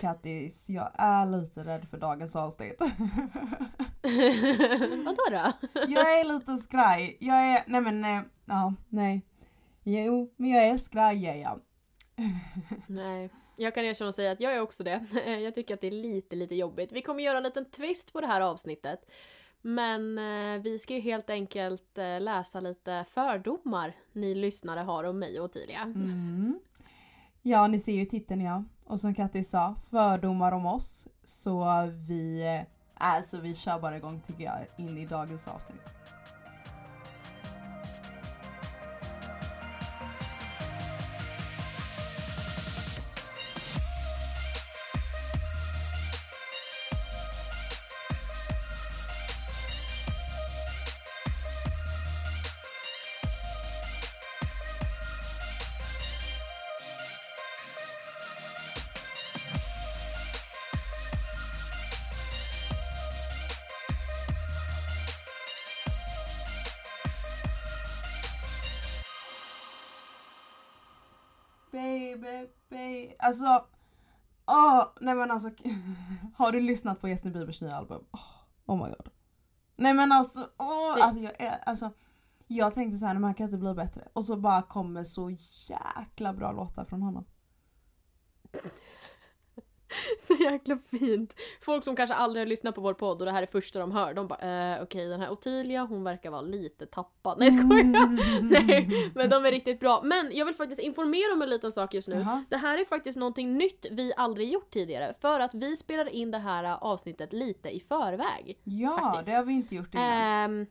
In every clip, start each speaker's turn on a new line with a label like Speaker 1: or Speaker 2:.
Speaker 1: Kattis, jag är lite rädd för dagens avsnitt.
Speaker 2: Vadå då?
Speaker 1: jag är lite skraj. Jag är, nej men, eh, ja, nej. Jo, men jag är skraj är jag.
Speaker 2: Nej, jag kan erkänna och säga att jag är också det. Jag tycker att det är lite, lite jobbigt. Vi kommer göra en liten twist på det här avsnittet. Men eh, vi ska ju helt enkelt eh, läsa lite fördomar ni lyssnare har om mig och Ottilia.
Speaker 1: Mm. Ja, ni ser ju titeln ja. Och som Kattis sa, fördomar om oss. Så vi, eh, alltså vi kör bara igång tycker jag in i dagens avsnitt. Alltså, åh, nej men alltså. Har du lyssnat på Justin Biebers nya album? Oh, my god. Nej men alltså, åh, alltså jag är, alltså. Jag tänkte så här, här kan inte bli bättre. Och så bara kommer så jäkla bra låtar från honom.
Speaker 2: Så jäkla fint. Folk som kanske aldrig har lyssnat på vår podd och det här är första de hör, de bara eh, okej okay, den här Ottilia hon verkar vara lite tappad. Nej skojar! Mm. Nej men de är riktigt bra. Men jag vill faktiskt informera om en liten sak just nu. Uh -huh. Det här är faktiskt någonting nytt vi aldrig gjort tidigare. För att vi spelar in det här avsnittet lite i förväg.
Speaker 1: Ja, faktiskt. det har vi inte gjort innan.
Speaker 2: Eh,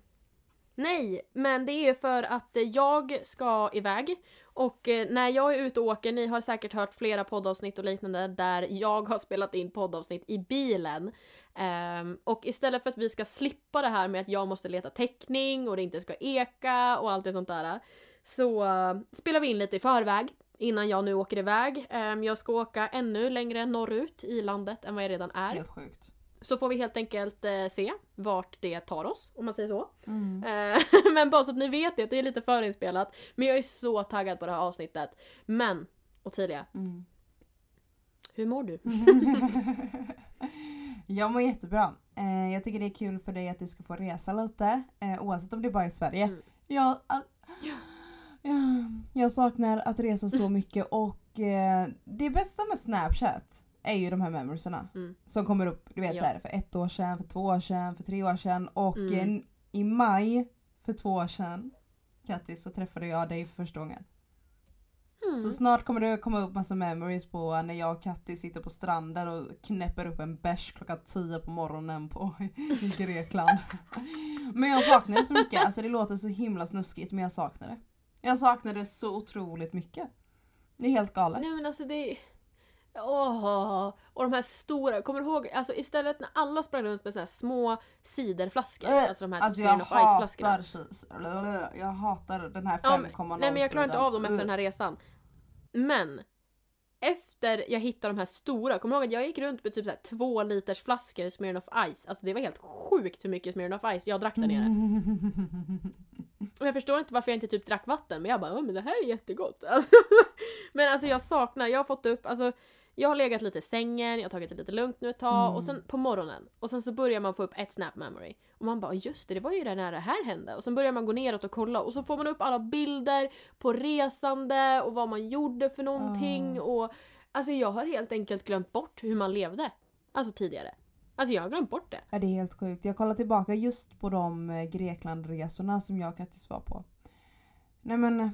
Speaker 2: Nej, men det är för att eh, jag ska iväg och eh, när jag är ute och åker, ni har säkert hört flera poddavsnitt och liknande där jag har spelat in poddavsnitt i bilen. Um, och istället för att vi ska slippa det här med att jag måste leta täckning och det inte ska eka och allt det sånt där. Så uh, spelar vi in lite i förväg innan jag nu åker iväg. Um, jag ska åka ännu längre norrut i landet än vad jag redan är.
Speaker 1: Helt sjukt.
Speaker 2: Så får vi helt enkelt eh, se vart det tar oss, om man säger så.
Speaker 1: Mm.
Speaker 2: Eh, men bara så att ni vet det, det är lite förinspelat. Men jag är så taggad på det här avsnittet. Men, Ottilia.
Speaker 1: Mm.
Speaker 2: Hur mår du?
Speaker 1: jag mår jättebra. Eh, jag tycker det är kul för dig att du ska få resa lite. Eh, oavsett om det bara är i Sverige. Mm. Jag, ja. jag saknar att resa så mycket och eh, det bästa med Snapchat är ju de här memoriesarna.
Speaker 2: Mm.
Speaker 1: Som kommer upp du vet, ja. så här, för ett år sedan, för två år sedan, för tre år sedan och
Speaker 2: mm.
Speaker 1: eh, i maj för två år sedan Kattis så träffade jag dig för första gången.
Speaker 2: Mm.
Speaker 1: Så snart kommer det komma upp massa memories på när jag och Kattis sitter på stranden och knäpper upp en bärs klockan 10 på morgonen på, i Grekland. men jag saknar det så mycket, alltså det låter så himla snuskigt men jag saknar det. Jag saknar det så otroligt mycket. Det är helt galet.
Speaker 2: Nej men alltså det Åh, och de här stora, kommer du ihåg, alltså istället när alla sprang runt med så här små ciderflaskor, äh, alltså de här
Speaker 1: alltså jag hatar, jag hatar den här 5,0
Speaker 2: ja, Nej men jag klarar inte av dem efter den här resan. Men efter jag hittade de här stora, kommer du ihåg att jag gick runt med typ så här två liters flaskor Smirnoff Ice. Alltså det var helt sjukt hur mycket Smirnoff Ice jag drack där nere. Och jag förstår inte varför jag inte typ drack vatten men jag bara men det här är jättegott. Alltså, men alltså jag saknar, jag har fått upp, alltså jag har legat lite i sängen, jag har tagit det lite lugnt nu ett tag mm. och sen på morgonen och sen så börjar man få upp ett snap memory och man bara just det, det var ju det när det här hände och sen börjar man gå neråt och kolla och så får man upp alla bilder på resande och vad man gjorde för någonting mm. och alltså jag har helt enkelt glömt bort hur man levde. Alltså tidigare. Alltså jag har glömt bort det.
Speaker 1: Ja det är helt sjukt. Jag kollar tillbaka just på de eh, Greklandresorna som jag och Kattis var på. Nej men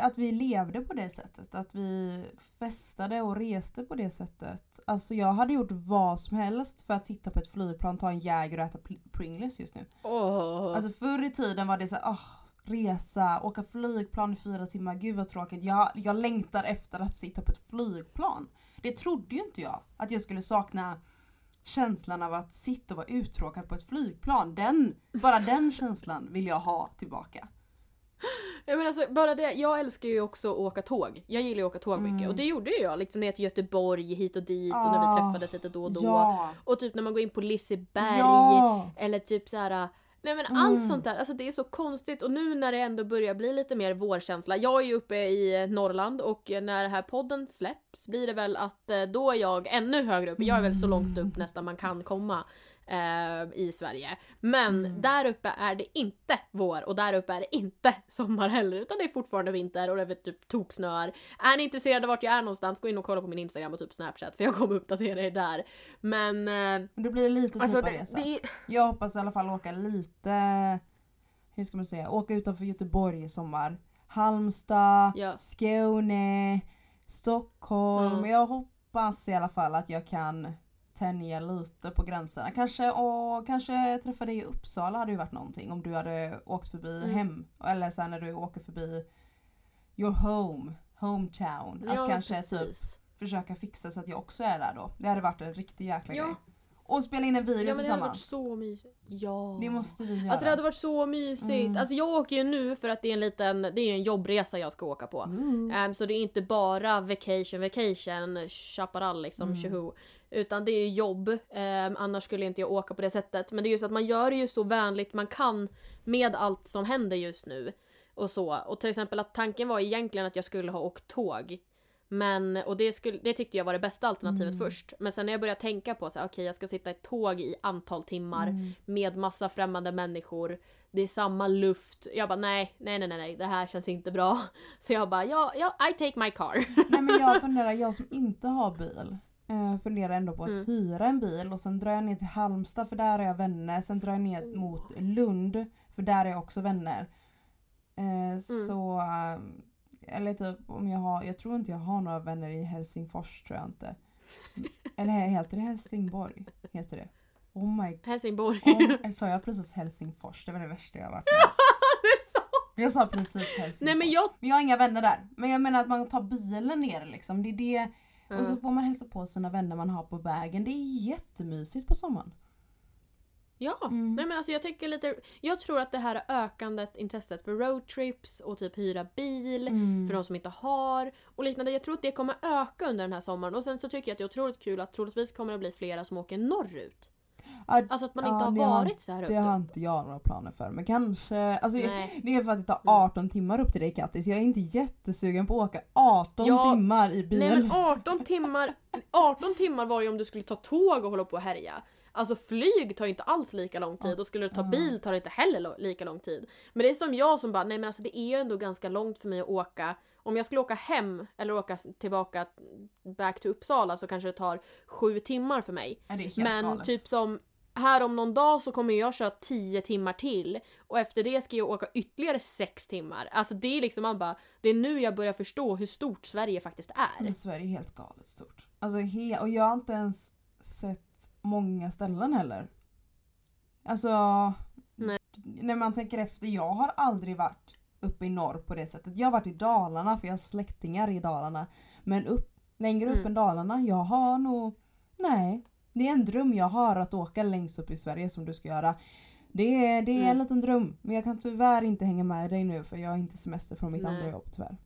Speaker 1: att vi levde på det sättet. Att vi festade och reste på det sättet. Alltså jag hade gjort vad som helst för att sitta på ett flygplan, ta en Jäger och äta Pringles just nu.
Speaker 2: Oh.
Speaker 1: Alltså förr i tiden var det så oh, resa, åka flygplan i fyra timmar, gud vad tråkigt. Jag, jag längtar efter att sitta på ett flygplan. Det trodde ju inte jag. Att jag skulle sakna känslan av att sitta och vara uttråkad på ett flygplan. Den, bara den känslan vill jag ha tillbaka.
Speaker 2: Ja, men alltså, bara det, jag älskar ju också att åka tåg. Jag gillar ju att åka tåg mycket mm. och det gjorde ju jag liksom ner till Göteborg hit och dit ah, och när vi ah, träffades lite då och då.
Speaker 1: Ja.
Speaker 2: Och typ när man går in på Liseberg ja. eller typ så här Nej men
Speaker 1: Mm.
Speaker 2: allt sånt där, alltså det är så konstigt och nu när det ändå börjar bli lite mer vårkänsla. Jag är ju uppe i Norrland och när den här podden släpps blir det väl att eh, då är jag ännu högre upp. Jag är väl så långt upp nästan man kan komma eh, i Sverige. Men
Speaker 1: Mm.
Speaker 2: där uppe är det inte vår och där uppe är det inte sommar heller utan det är fortfarande vinter och det är typ toksnöar. Är ni intresserade vart jag är någonstans gå in och kolla på min Instagram och typ Snapchat för jag kommer uppdatera er där. Men eh,
Speaker 1: Då blir det lite typ
Speaker 2: alltså
Speaker 1: av
Speaker 2: det,
Speaker 1: resa.
Speaker 2: det.
Speaker 1: Jag hoppas i alla fall åka lite, hur ska man säga, åka utanför Göteborg i sommar. Halmstad,
Speaker 2: Ja.
Speaker 1: Skåne, Stockholm.
Speaker 2: Mm.
Speaker 1: Jag hoppas i alla fall att jag kan tänja lite på gränserna. Kanske, och kanske träffa dig i Uppsala hade ju varit någonting om du hade åkt förbi
Speaker 2: Mm.
Speaker 1: hem. Eller sen när du åker förbi your home, hometown. Att
Speaker 2: Ja,
Speaker 1: kanske typ
Speaker 2: precis.
Speaker 1: försöka fixa så att jag också är där då. Det hade varit en riktig jäkla
Speaker 2: Ja.
Speaker 1: grej. Och spela in en video
Speaker 2: Ja men det hade varit
Speaker 1: tillsammans.
Speaker 2: så mysigt. Ja.
Speaker 1: Det måste vi göra.
Speaker 2: Alltså det hade varit så mysigt.
Speaker 1: Mm.
Speaker 2: Alltså jag åker ju nu för att det är en liten, det är en jobbresa jag ska åka på.
Speaker 1: Mm.
Speaker 2: Ehm, så det är inte bara vacation, vacation, chaparral liksom,
Speaker 1: Mm.
Speaker 2: tjoho. Utan det är ju jobb, Ehm, annars skulle inte jag åka på det sättet. Men det är ju så att man gör det ju så vänligt man kan med allt som händer just nu. Och så. Och till exempel att tanken var egentligen att jag skulle ha åkt tåg. Men, och det, skulle, det tyckte jag var det bästa alternativet
Speaker 1: Mm.
Speaker 2: först. Men sen när jag började tänka på så här, okej jag ska sitta i ett tåg i antal timmar
Speaker 1: Mm.
Speaker 2: med massa främmande människor. Det är samma luft. Jag bara nej, nej, nej, nej, nej, det här känns inte bra. Så jag bara ja, ja, I take my car.
Speaker 1: Nej men jag funderar, jag som inte har bil. Eh, funderar ändå på att
Speaker 2: Mm.
Speaker 1: hyra en bil och sen drar jag ner till Halmstad för där har jag vänner. Sen drar jag ner mot Lund för där är jag också vänner.
Speaker 2: Mm.
Speaker 1: Eh, Så, eh, eller typ om jag har, jag tror inte jag har några vänner i Helsingfors tror jag inte. Eller heter det Helsingborg? Heter det? Oh my
Speaker 2: Helsingborg.
Speaker 1: god. Sa jag precis Helsingfors? Det var det värsta jag varit med. Jag sa precis Helsingfors.
Speaker 2: Nej men jag...
Speaker 1: Men jag har inga vänner där. Men jag menar att man tar bilen ner liksom. Det är det. Och så får man hälsa på sina vänner man har på vägen. Det är jättemysigt på sommaren.
Speaker 2: Ja,
Speaker 1: Mm.
Speaker 2: nej men alltså jag tycker lite... Jag tror att det här ökandet intresset för roadtrips och typ hyra bil
Speaker 1: Mm.
Speaker 2: för de som inte har och liknande. Jag tror att det kommer öka under den här sommaren och sen så tycker jag att det är otroligt kul att troligtvis kommer det bli flera som åker norrut. Alltså att man
Speaker 1: Ja,
Speaker 2: inte har
Speaker 1: det har-
Speaker 2: varit så här
Speaker 1: det
Speaker 2: uppe.
Speaker 1: har inte jag några planer för. Men kanske, alltså
Speaker 2: Nej.
Speaker 1: det är för att det tar
Speaker 2: Mm.
Speaker 1: 18 timmar upp till dig Kattis. Jag är inte jättesugen på att åka 18
Speaker 2: Ja,
Speaker 1: timmar i bil.
Speaker 2: Nej men 18 timmar, 18 timmar var ju om du skulle ta tåg och hålla på och härja. Alltså flyg tar ju inte alls lika lång tid och skulle du ta bil tar det inte heller lika lång tid. Men det är som jag som bara, nej men alltså det är ju ändå ganska långt för mig att åka. Om jag skulle åka hem eller åka tillbaka back to Uppsala så kanske det tar sju timmar för mig.
Speaker 1: Det
Speaker 2: Men
Speaker 1: galet.
Speaker 2: typ som här om någon dag så kommer jag köra 10 timmar till och efter det ska jag åka ytterligare 6 timmar. Alltså det är liksom man bara, det är nu jag börjar förstå hur stort Sverige faktiskt är.
Speaker 1: Men Sverige är helt galet stort. Alltså, he- och jag har inte ens sett många ställen heller. Alltså...
Speaker 2: Nej.
Speaker 1: När man tänker efter, jag har aldrig varit uppe i norr på det sättet. Jag har varit i Dalarna för jag har släktingar i Dalarna. Men upp, längre upp
Speaker 2: Mm.
Speaker 1: än Dalarna, jag har nog... Nej. Det är en dröm jag har att åka längst upp i Sverige som du ska göra. Det är, det är en
Speaker 2: Mm.
Speaker 1: liten dröm. Men jag kan tyvärr inte hänga med dig nu för jag har inte semester från mitt
Speaker 2: Nej.
Speaker 1: andra jobb tyvärr.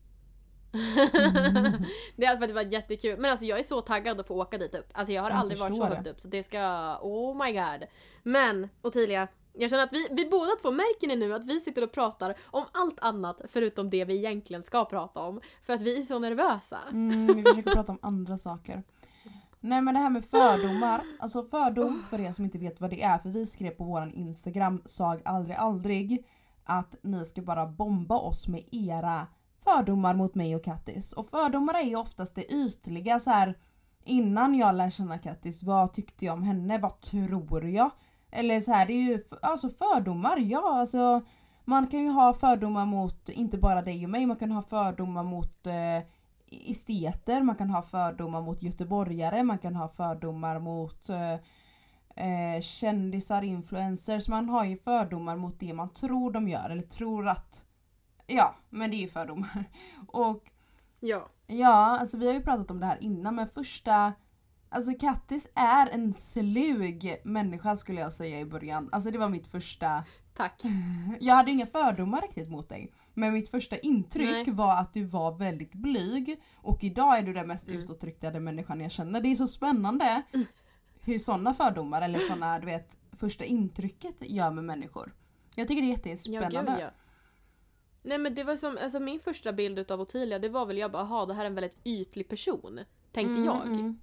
Speaker 2: det hade varit jättekul. Men alltså jag är så taggad att få åka dit upp. Alltså jag har
Speaker 1: Jag
Speaker 2: aldrig varit så
Speaker 1: förstår
Speaker 2: högt
Speaker 1: det.
Speaker 2: upp så det ska... Oh my god. Men Ottilia, jag känner att vi, vi båda två märker ni nu att vi sitter och pratar om allt annat förutom det vi egentligen ska prata om. För att vi är så nervösa.
Speaker 1: Mm, vi försöker prata om andra saker. Nej men det här med fördomar. Alltså fördom för er som inte vet vad det är. För vi skrev på våran Instagram, sag aldrig aldrig, att ni ska bara bomba oss med era fördomar mot mig och Kattis. Och fördomar är ju oftast det ytliga så här innan jag lär känna Kattis, vad tyckte jag om henne? Vad tror jag? Eller så här, det är ju f- alltså fördomar, ja alltså man kan ju ha fördomar mot inte bara dig och mig, man kan ha fördomar mot eh, esteter, man kan ha fördomar mot göteborgare, man kan ha fördomar mot eh, eh, kändisar, influencers. Man har ju fördomar mot det man tror de gör eller tror att... Ja, men det är ju fördomar. Och
Speaker 2: Ja.
Speaker 1: ja, alltså vi har ju pratat om det här innan men första... Alltså Kattis är en slug människa skulle jag säga i början. Alltså det var mitt första...
Speaker 2: Tack.
Speaker 1: Jag hade inga fördomar riktigt mot dig. Men mitt första intryck
Speaker 2: Nej.
Speaker 1: var att du var väldigt blyg. Och idag är du den mest
Speaker 2: Mm.
Speaker 1: utåtriktade människan jag känner. Det är så spännande hur sådana fördomar eller sådana, du vet, första intrycket gör med människor. Jag tycker det är
Speaker 2: Ja,
Speaker 1: jättespännande.
Speaker 2: gud ja. Nej men det var som, alltså min första bild utav Ottilia det var väl jag bara, aha det här är en väldigt ytlig person. Tänkte
Speaker 1: Mm,
Speaker 2: jag.
Speaker 1: mm.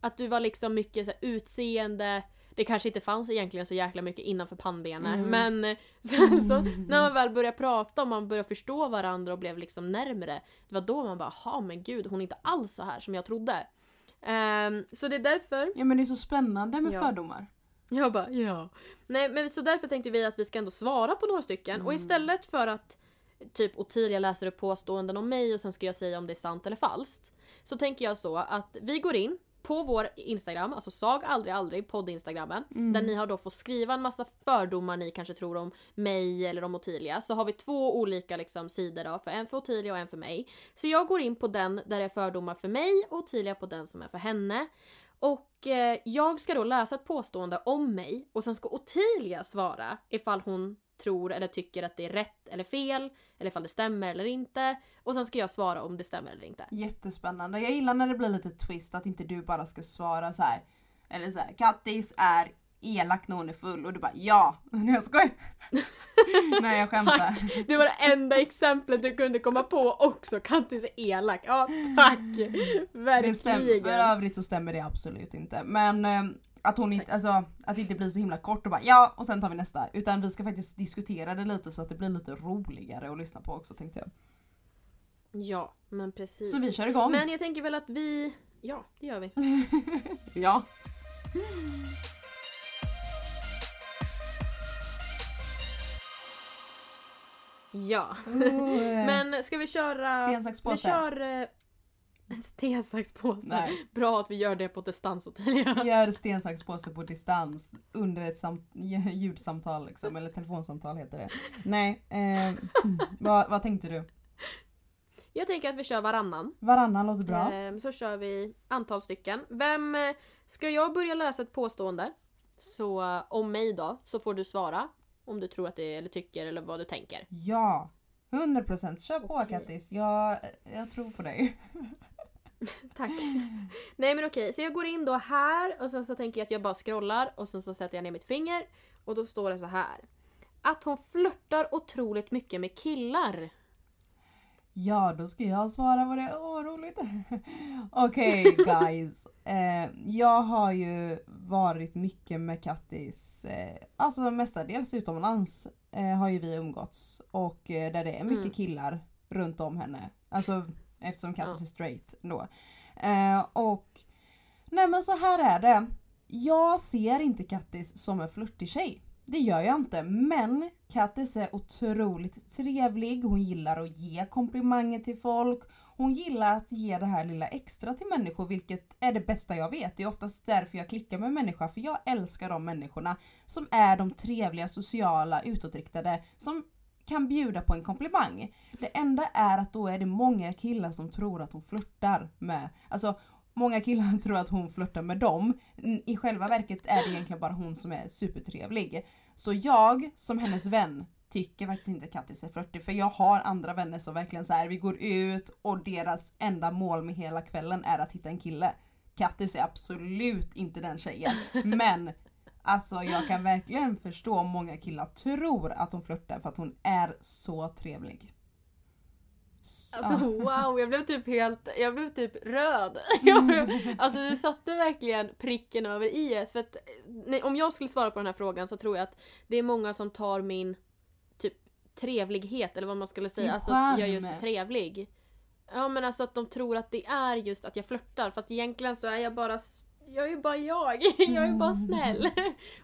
Speaker 2: Att du var liksom mycket så här, utseende, det kanske inte fanns egentligen så jäkla mycket innanför pannbenet
Speaker 1: Mm.
Speaker 2: men sen så när man väl började prata och man började förstå varandra och blev liksom närmre Det var då man bara, ha men gud hon är inte alls så här som jag trodde. Ehm, så det är därför
Speaker 1: Ja men det är så spännande med
Speaker 2: Ja.
Speaker 1: fördomar.
Speaker 2: jag bara, ja. Nej men så därför tänkte vi att vi ska ändå svara på några stycken och
Speaker 1: Mm.
Speaker 2: istället för att typ Ottilia läser upp påståenden om mig och sen ska jag säga om det är sant eller falskt. Så tänker jag så att vi går in på vår Instagram, alltså sag aldrig aldrig podd-instagrammen.
Speaker 1: Mm.
Speaker 2: Där ni har då fått skriva en massa fördomar ni kanske tror om mig eller om Ottilia. Så har vi två olika liksom, sidor då, för en för Ottilia och en för mig. Så jag går in på den där det är fördomar för mig och Ottilia på den som är för henne. Och eh, jag ska då läsa ett påstående om mig och sen ska Ottilia svara ifall hon tror eller tycker att det är rätt eller fel, eller ifall det stämmer eller inte. Och sen ska jag svara om det stämmer eller inte.
Speaker 1: Jättespännande. Jag gillar när det blir lite twist att inte du bara ska svara så här. Eller så här, Kattis är elak när hon är full och du bara ja. Nej jag skojar. Nej jag skämtar.
Speaker 2: Det var det enda exemplet du kunde komma på också. Kattis är elak. Ja, tack!
Speaker 1: Det stämmer, för
Speaker 2: Verkligen.
Speaker 1: övrigt så stämmer det absolut inte. Men eh, att hon inte, alltså att det inte blir så himla kort och bara ja och sen tar vi nästa. Utan vi ska faktiskt diskutera det lite så att det blir lite roligare att lyssna på också tänkte jag.
Speaker 2: Ja, men precis.
Speaker 1: Så vi kör igång.
Speaker 2: Men jag tänker väl att vi... Ja, det gör vi.
Speaker 1: Ja.
Speaker 2: Ja.
Speaker 1: Men,
Speaker 2: Men ska vi köra...
Speaker 1: Sten, sax,
Speaker 2: Vi
Speaker 1: påse.
Speaker 2: kör... eh, Sten, sax, påse.
Speaker 1: Nej.
Speaker 2: Bra att vi gör det på distans Ottilia.
Speaker 1: Gör sten, sax, påse på distans under ett samt, ljudsamtal liksom, eller telefonsamtal heter det. Nej, eh, vad, vad tänkte du?
Speaker 2: Jag tänker att vi kör varannan.
Speaker 1: Varannan låter bra.
Speaker 2: Ehm, Så kör vi antal stycken. Vem... eh, Ska jag börja läsa ett påstående? Så eh, om mig då, så får du svara. Om du tror att det är, eller tycker eller vad du tänker.
Speaker 1: Ja, 100% kör på
Speaker 2: Okej.
Speaker 1: Kattis. Jag, jag tror på dig.
Speaker 2: Tack. Nej men okej, så jag går in då här och sen så tänker jag att jag bara scrollar och sen så sätter jag ner mitt finger och då står det så här. Att hon flörtar otroligt mycket med killar.
Speaker 1: Ja, då ska jag svara på det. Åh, roligt. Okej guys. Eh, jag har ju varit mycket med Kattis, eh, alltså mestadels utomlands eh, har ju vi umgåtts. Och eh, där det är mycket
Speaker 2: Mm.
Speaker 1: killar runt om henne. Alltså eftersom Kattis
Speaker 2: Ja.
Speaker 1: är straight då. Eh, och nej men så här är det. Jag ser inte Kattis som en flörtig tjej. Det gör jag inte. Men Kattis är otroligt trevlig. Hon gillar att ge komplimanger till folk. Hon gillar att ge det här lilla extra till människor vilket är det bästa jag vet. Det är oftast därför jag klickar med människor för jag älskar de människorna som är de trevliga, sociala, utåtriktade som kan bjuda på en komplimang. Det enda är att då är det många killar som tror att hon flörtar med, alltså Många killar tror att hon flörtar med dem. I själva verket är det egentligen bara hon som är supertrevlig. Så jag som hennes vän tycker faktiskt inte Kattis är flörtig för jag har andra vänner som verkligen så här, vi går ut och deras enda mål med hela kvällen är att hitta en kille. Kattis är absolut inte den tjejen. Men alltså jag kan verkligen förstå om många killar tror att hon flörtar för att hon är så trevlig. Så-
Speaker 2: Alltså wow, jag blev typ helt, jag blev typ röd. Blev, alltså du satte verkligen pricken över i För att nej, om jag skulle svara på den här frågan så tror jag att det är många som tar min typ trevlighet eller vad man skulle säga, alltså att jag är just trevlig. Ja men alltså att de tror att det är just att jag flörtar fast egentligen så är jag bara jag är ju bara jag, jag är bara snäll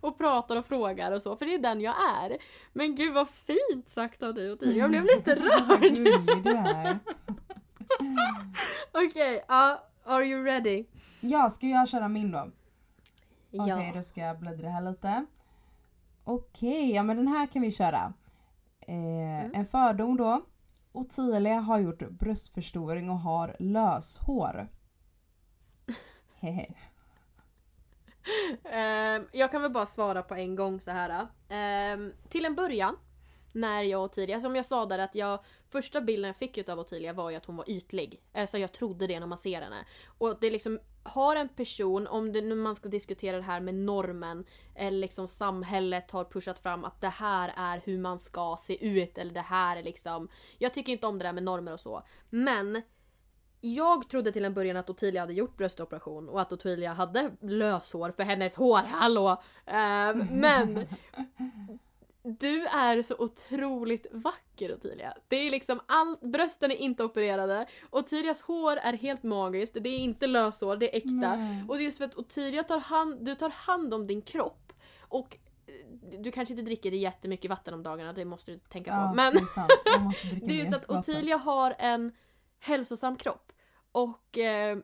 Speaker 2: och pratar och frågar och så för det är den jag är. Men gud vad fint sagt av dig Ottilia, jag blev lite
Speaker 1: Vad
Speaker 2: rörd.
Speaker 1: gullig du är.
Speaker 2: Okej, ja, are you ready?
Speaker 1: Ja, ska jag köra min då? Okej,
Speaker 2: Ja.
Speaker 1: då ska jag bläddra här lite. Okej, ja men den här kan vi köra. Eh,
Speaker 2: Mm.
Speaker 1: En fördom då. Ottilia har gjort bröstförstoring och har löshår. Hehe.
Speaker 2: Ehm, jag kan väl bara svara på en gång så här. Ehm, till en början, när jag och Ottilia, som jag sa där att jag, första bilden jag fick utav Ottilia var ju att hon var ytlig. Alltså jag trodde det när man ser henne. Och det liksom har en person, om det, nu man ska diskutera det här med normen, eller liksom samhället har pushat fram att det här är hur man ska se ut, eller det här är liksom... Jag tycker inte om det där med normer och så. Men jag trodde till en början att Ottilia hade gjort bröstoperation och att Ottilia hade löshår för hennes hår, hallå! Eh, men du är så otroligt vacker Ottilia. Det är liksom allt, brösten är inte opererade, Ottilias hår är helt magiskt, det är inte löshår, det är äkta.
Speaker 1: Nej.
Speaker 2: Och det är just för att Ottilia tar hand, du tar hand om din kropp. Och eh, du kanske inte dricker jättemycket vatten om dagarna, det måste du tänka på.
Speaker 1: Ja,
Speaker 2: Men
Speaker 1: det är sant. Jag måste dricka
Speaker 2: det är just att. Ottilia har en hälsosam kropp. Och eh,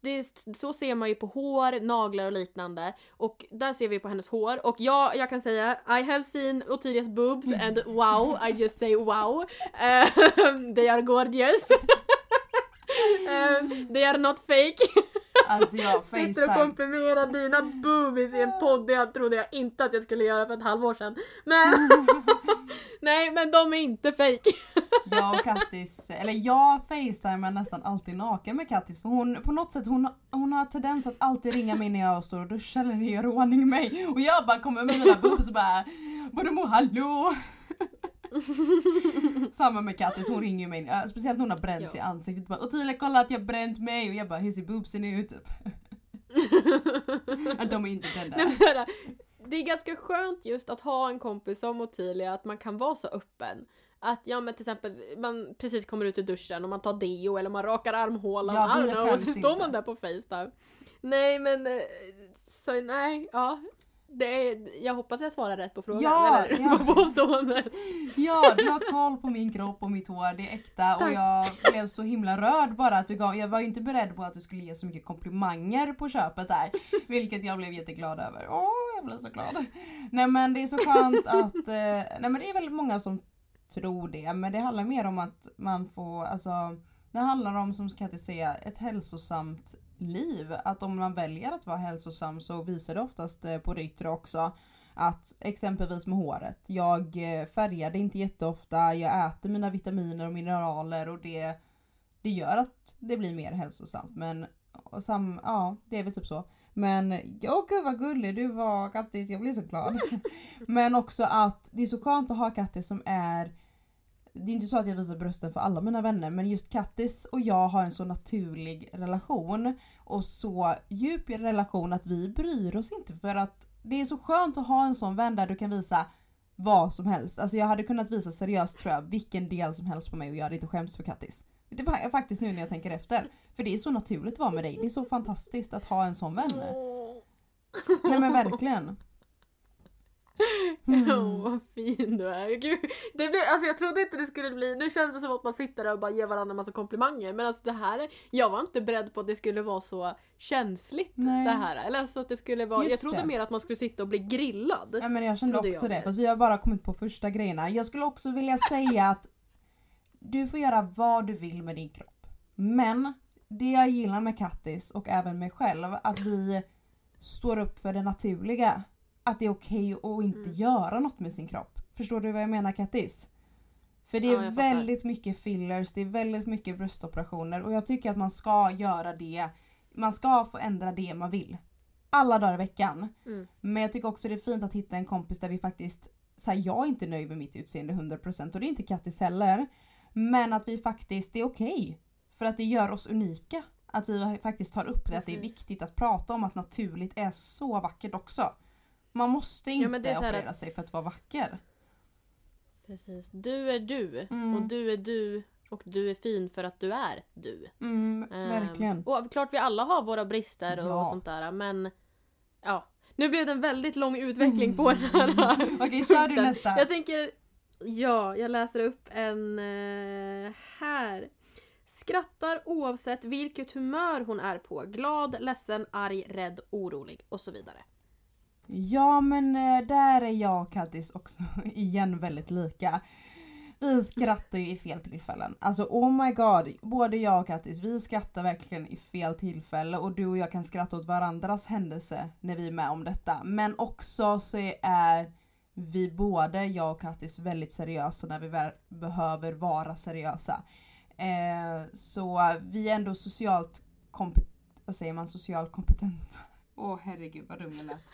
Speaker 2: det så ser man ju på hår, naglar och liknande. Och där ser vi på hennes hår. Och jag, jag kan säga I have seen Ottilias boobs and wow, I just say wow. Eh, they are gorgeous. Eh, they are not fake.
Speaker 1: Alltså jag
Speaker 2: Sitter och komprimerar dina boobies i en podd, det trodde jag inte att jag skulle göra för ett halvår sedan. Men nej, men de är inte fake.
Speaker 1: Jag och Kattis, eller jag facetimar nästan alltid naken med Kattis för hon på något sätt hon, hon har tendens att alltid ringa mig när jag står och duschar eller gör i ordning mig och jag bara kommer med mina boobs och bara Bodemo hallå! Samma med Kattis, hon ringer mig, speciellt när hon har bränt sig i ansiktet. Bara, Ottilia kolla att jag bränt mig och jag bara hur ser boobsen ut? Att de är inte brända.
Speaker 2: Nej, det är ganska skönt just att ha en kompis som Ottilia, att man kan vara så öppen. Att ja men till exempel man precis kommer ut ur duschen och man tar deo eller man rakar armhålan,
Speaker 1: Ja,
Speaker 2: och så står man där på Facetime. Nej men, eh, så nej, ja. Det är, jag hoppas jag svarar rätt på frågan,
Speaker 1: Ja,
Speaker 2: eller
Speaker 1: ja.
Speaker 2: på påståendet.
Speaker 1: Ja, du har koll på min kropp och mitt hår, det är äkta och
Speaker 2: Tack.
Speaker 1: jag blev så himla rörd bara att du gav, jag var ju inte beredd på att du skulle ge så mycket komplimanger på köpet där. Vilket jag blev jätteglad över. Åh, jag blev så glad. Nej men det är så skönt att, eh, nej men det är väldigt många som tror det men det handlar mer om att man får, alltså det handlar om som Katja säga ett hälsosamt liv. Att om man väljer att vara hälsosam så visar det oftast eh, på det yttre också. Att exempelvis med håret, jag eh, färgar det inte jätteofta, jag äter mina vitaminer och mineraler och det, det gör att det blir mer hälsosamt. Men sam, ja, det är väl typ så. Men ja gud vad gullig du var Kattis, jag blir så glad. Men också att det är så skönt att ha Kattis som är det är inte så att jag visar brösten för alla mina vänner men just Kattis och jag har en så naturlig relation och så djup relation att vi bryr oss inte för att det är så skönt att ha en sån vän där du kan visa vad som helst. Alltså jag hade kunnat visa seriöst tror jag vilken del som helst på mig och jag hade inte skämts för Kattis. Det var faktiskt nu när jag tänker efter. För det är så naturligt att vara med dig. Det är så fantastiskt att ha en sån vän. Nej men verkligen. Mm.
Speaker 2: vad fin du är. Gud, det blev, alltså jag trodde inte det skulle bli, nu känns det som att man sitter där och bara ger varandra en massa komplimanger men alltså det här, är- jag var inte beredd på att det skulle vara så känsligt
Speaker 1: Nej.
Speaker 2: det här. Eller alltså att det skulle vara,
Speaker 1: Just
Speaker 2: jag trodde
Speaker 1: det.
Speaker 2: mer att man skulle sitta och bli grillad.
Speaker 1: Ja men jag kände också
Speaker 2: jag
Speaker 1: det fast vi har bara kommit på första grejerna. Jag skulle också vilja säga att du får göra vad du vill med din kropp. Men det jag gillar med Kattis och även mig själv att vi står upp för det naturliga. Att det är okej att inte
Speaker 2: Mm.
Speaker 1: göra något med sin kropp. Förstår du vad jag menar Kattis? För det
Speaker 2: Ja,
Speaker 1: är
Speaker 2: fattar.
Speaker 1: väldigt mycket fillers, det är väldigt mycket bröstoperationer och jag tycker att man ska göra det. Man ska få ändra det man vill. Alla dagar i veckan.
Speaker 2: Mm.
Speaker 1: Men jag tycker också det är fint att hitta en kompis där vi faktiskt, så här, jag är inte nöjd med mitt utseende 100% och det är inte Kattis heller. Men att vi faktiskt, det är okej. För att det gör oss unika. Att vi faktiskt tar upp det, att det är
Speaker 2: Precis.
Speaker 1: viktigt att prata om att naturligt är så vackert också. Man måste inte
Speaker 2: här
Speaker 1: operera sig för att vara vacker.
Speaker 2: Precis. Du är du
Speaker 1: Mm.
Speaker 2: och du är du och du är fin för att du är du.
Speaker 1: Mm,
Speaker 2: Ehm,
Speaker 1: verkligen.
Speaker 2: Och klart vi alla har våra brister och
Speaker 1: Ja.
Speaker 2: sånt där men ja. Nu blev det en väldigt lång utveckling på den här
Speaker 1: Okej, kör du nästa.
Speaker 2: Jag tänker, ja, jag läser upp en eh, här. Skrattar oavsett vilket humör hon är på. Glad, ledsen, arg, rädd, orolig och så vidare.
Speaker 1: Ja men eh, där är jag och Kattis också igen väldigt lika. Vi skrattar ju i fel tillfällen. Alltså oh my god, både jag och Kattis vi skrattar verkligen i fel tillfälle och du och jag kan skratta åt varandras händelse när vi är med om detta. Men också så är vi både, jag och Kattis, väldigt seriösa när vi väl behöver vara seriösa. Eh, så vi är ändå socialt kompetenta. vad säger man, Socialt kompetenta. Åh oh, herregud vad dum jag lät.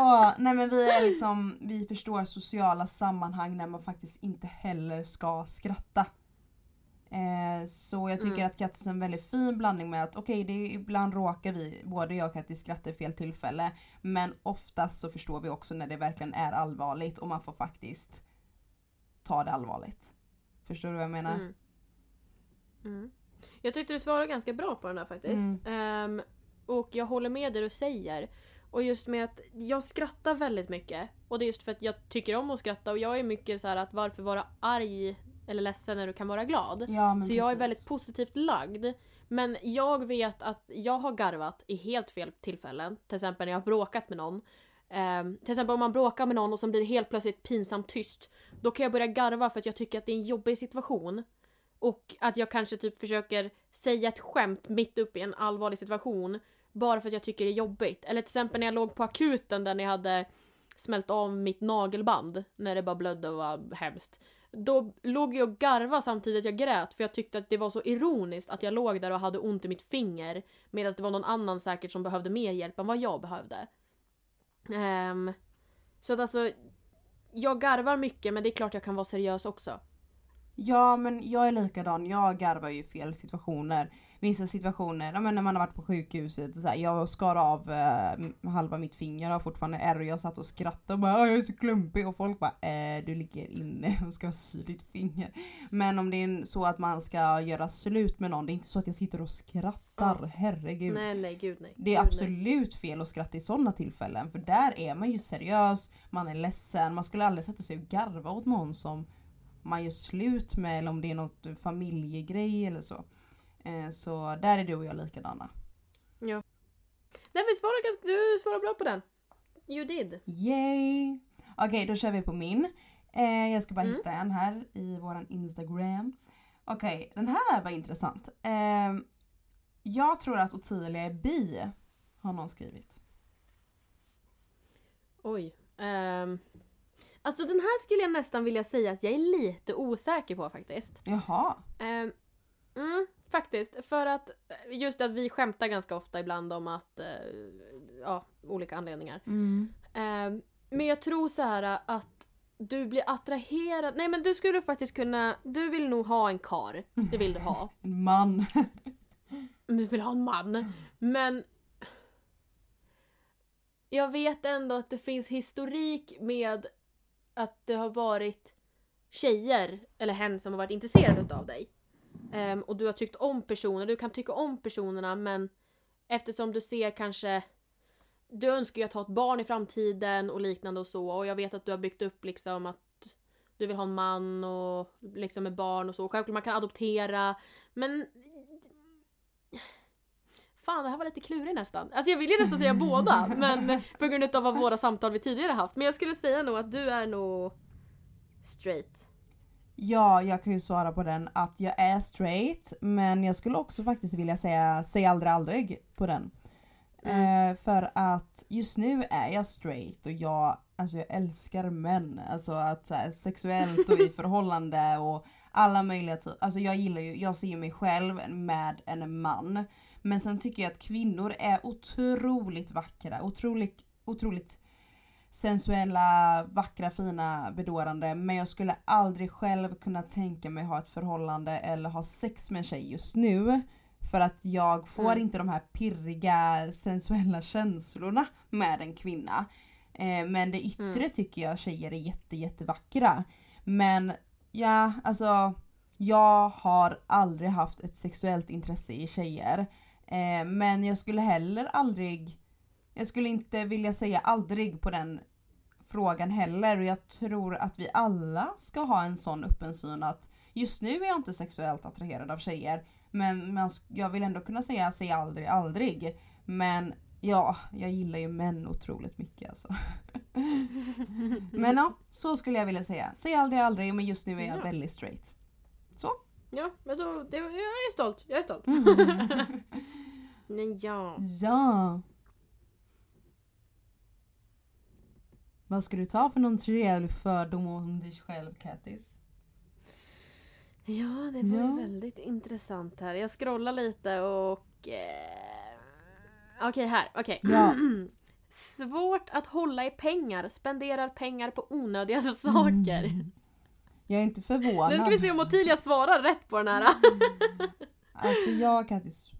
Speaker 1: Oh, nej men vi är liksom, vi förstår sociala sammanhang när man faktiskt inte heller ska skratta. Eh, så jag tycker mm. att Kattis är en väldigt fin blandning med att okej, okay, ibland råkar vi, både jag och Kattis skratta i fel tillfälle. Men oftast så förstår vi också när det verkligen är allvarligt och man får faktiskt ta det allvarligt. Förstår du vad jag menar?
Speaker 2: Mm. Mm. Jag tyckte du svarade ganska bra på den där faktiskt. Um, och jag håller med det du säger. Och just med att jag skrattar väldigt mycket. Och det är just för att jag tycker om att skratta och jag är mycket så att varför vara arg eller ledsen när du kan vara glad.
Speaker 1: Ja,
Speaker 2: så
Speaker 1: precis.
Speaker 2: jag är väldigt positivt lagd. Men jag vet att jag har garvat i helt fel tillfällen. Till exempel när jag har bråkat med någon. Um, till exempel om man bråkar med någon och så blir det helt plötsligt pinsamt tyst. Då kan jag börja garva för att jag tycker att det är en jobbig situation. Och att jag kanske typ försöker säga ett skämt mitt upp i en allvarlig situation. Bara för att jag tycker det är jobbigt. Eller till exempel när jag låg på akuten där jag hade smält av mitt nagelband. När det bara blödde och var hemskt. Då låg jag och garvade samtidigt jag grät för jag tyckte att det var så ironiskt att jag låg där och hade ont i mitt finger. Medan det var någon annan säkert som behövde mer hjälp än vad jag behövde. Um, så att alltså, jag garvar mycket men det är klart jag kan vara seriös också.
Speaker 1: Ja men jag är likadan, jag garvar ju fel situationer vissa situationer, ja, men när man har varit på sjukhuset, så här, jag skar av eh, halva mitt finger och har fortfarande ärr och jag satt och skrattade och bara jag är så klumpig och folk bara eh, du ligger inne och ska sy ditt finger. Men om det är så att man ska göra slut med någon, det är inte så att jag sitter och skrattar, ja. herregud.
Speaker 2: Nej nej gud nej.
Speaker 1: Det är
Speaker 2: gud,
Speaker 1: absolut nej. fel att skratta i sådana tillfällen för där är man ju seriös, man är ledsen, man skulle aldrig sätta sig och garva åt någon som man gör slut med eller om det är något familjegrej eller så. Eh, så där är du och jag likadana.
Speaker 2: Ja. Nej vi svarar ganska, du svarar bra på den. You did.
Speaker 1: Yay! Okej okay, då kör vi på min. Eh, jag ska bara mm. hitta en här i våran Instagram. Okej, okay, den här var intressant. Eh, jag tror att Ottilia är bi, har någon skrivit.
Speaker 2: Oj. Um, alltså den här skulle jag nästan vilja säga att jag är lite osäker på faktiskt.
Speaker 1: Jaha.
Speaker 2: Um, mm, Faktiskt, för att just att vi skämtar ganska ofta ibland om att, eh, ja, olika anledningar.
Speaker 1: Mm.
Speaker 2: Eh, men jag tror så här att du blir attraherad, nej men du skulle faktiskt kunna, du vill nog ha en kar. Det vill du ha.
Speaker 1: en man.
Speaker 2: du vill ha en man. Men jag vet ändå att det finns historik med att det har varit tjejer, eller hen som har varit intresserade av dig. Um, och du har tyckt om personer, du kan tycka om personerna men eftersom du ser kanske du önskar ju att ha ett barn i framtiden och liknande och så och jag vet att du har byggt upp liksom att du vill ha en man och liksom med barn och så. Självklart man kan adoptera men Fan det här var lite klurigt nästan. Alltså jag vill ju nästan säga båda men på grund av vad våra samtal vi tidigare haft. Men jag skulle säga nog att du är nog straight.
Speaker 1: Ja, jag kan ju svara på den att jag är straight men jag skulle också faktiskt vilja säga säg aldrig aldrig på den. Mm. Eh, för att just nu är jag straight och jag, alltså jag älskar män. Alltså att så här, sexuellt och i förhållande och alla möjliga typer. Alltså jag gillar ju, jag ser mig själv med en man. Men sen tycker jag att kvinnor är otroligt vackra, otroligt, otroligt sensuella, vackra, fina, bedårande. Men jag skulle aldrig själv kunna tänka mig ha ett förhållande eller ha sex med en tjej just nu. För att jag får mm. inte de här pirriga, sensuella känslorna med en kvinna. Eh, men det yttre mm. tycker jag tjejer är jätte, jättevackra. Men ja, alltså jag har aldrig haft ett sexuellt intresse i tjejer. Eh, men jag skulle heller aldrig jag skulle inte vilja säga aldrig på den frågan heller och jag tror att vi alla ska ha en sån öppen syn att just nu är jag inte sexuellt attraherad av tjejer men man, jag vill ändå kunna säga säg aldrig aldrig. Men ja, jag gillar ju män otroligt mycket alltså. men ja, så skulle jag vilja säga. Säg aldrig aldrig men just nu är jag ja. väldigt straight. Så.
Speaker 2: Ja, men då, det, jag är stolt. Jag är stolt. men ja.
Speaker 1: Ja. Vad ska du ta för någon trevlig fördom om dig själv Kattis?
Speaker 2: Ja, det var ja. ju väldigt intressant här. Jag scrollar lite och... Eh, Okej, här. Okej.
Speaker 1: Ja.
Speaker 2: Svårt att hålla i pengar, spenderar pengar på onödiga saker.
Speaker 1: Mm. Jag är inte förvånad.
Speaker 2: Nu ska vi se om Ottilia svarar rätt på den här.
Speaker 1: Alltså jag Kattis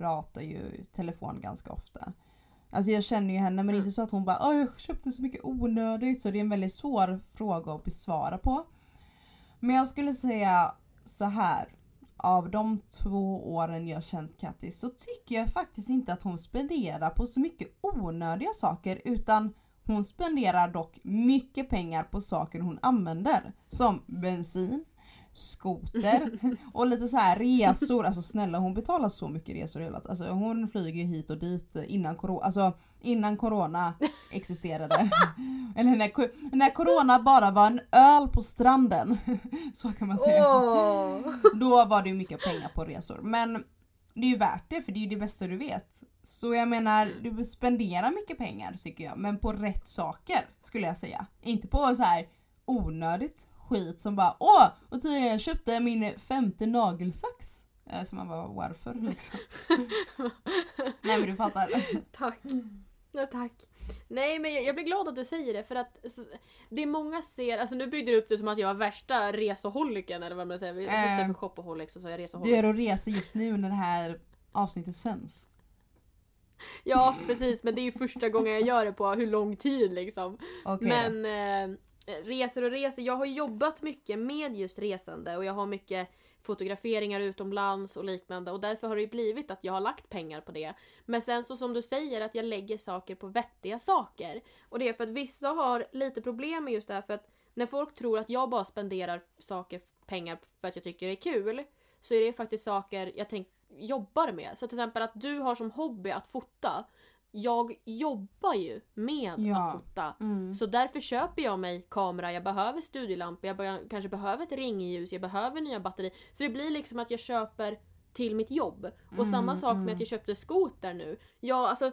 Speaker 1: pratar ju telefon ganska ofta. Alltså jag känner ju henne men
Speaker 2: Mm.
Speaker 1: inte så att hon bara Åh, jag köpte så mycket onödigt så det är en väldigt svår fråga att besvara på. Men jag skulle säga så här. Av de två åren jag känt Kattis så tycker jag faktiskt inte att hon spenderar på så mycket onödiga saker utan hon spenderar dock mycket pengar på saker hon använder. Som bensin, skoter och lite så här resor. Alltså snälla hon betalar så mycket resor hela tiden. Alltså hon flyger hit och dit innan corona, alltså innan corona existerade. Eller när, när corona bara var en öl på stranden. Så kan man säga.
Speaker 2: Åh!
Speaker 1: Då var det ju mycket pengar på resor. Men det är ju värt det för det är ju det bästa du vet. Så jag menar, du spenderar mycket pengar tycker jag. Men på rätt saker skulle jag säga. Inte på så här onödigt skit som bara åh! Och jag köpte min femte nagelsax. Eh, Så man bara varför liksom? Nej men du fattar.
Speaker 2: Tack. Ja, tack. Nej men jag, jag blir glad att du säger det för att s- det många ser, alltså nu byggde du upp det som att jag var värsta resoholiken eller vad man säger. Istället
Speaker 1: Eh,
Speaker 2: för shopaholic så sa jag
Speaker 1: Du
Speaker 2: resoholic.
Speaker 1: är och reser just nu när det här avsnittet sänds.
Speaker 2: Ja precis men det är ju första gången jag gör det på hur lång tid liksom.
Speaker 1: Okej.
Speaker 2: Men eh, resor och resor, jag har jobbat mycket med just resande och jag har mycket fotograferingar utomlands och liknande och därför har det ju blivit att jag har lagt pengar på det. Men sen så som du säger att jag lägger saker på vettiga saker. Och det är för att vissa har lite problem med just det här för att när folk tror att jag bara spenderar saker, pengar för att jag tycker det är kul så är det faktiskt saker jag tänk, jobbar med. Så till exempel att du har som hobby att fota. Jag jobbar ju med
Speaker 1: Ja.
Speaker 2: att fota.
Speaker 1: Mm.
Speaker 2: Så därför köper jag mig kamera, jag behöver studielampor, jag be- kanske behöver ett ringljus, jag behöver nya batteri. Så det blir liksom att jag köper till mitt jobb. Och
Speaker 1: Mm,
Speaker 2: samma sak
Speaker 1: mm.
Speaker 2: med att jag köpte skoter nu. Ja, alltså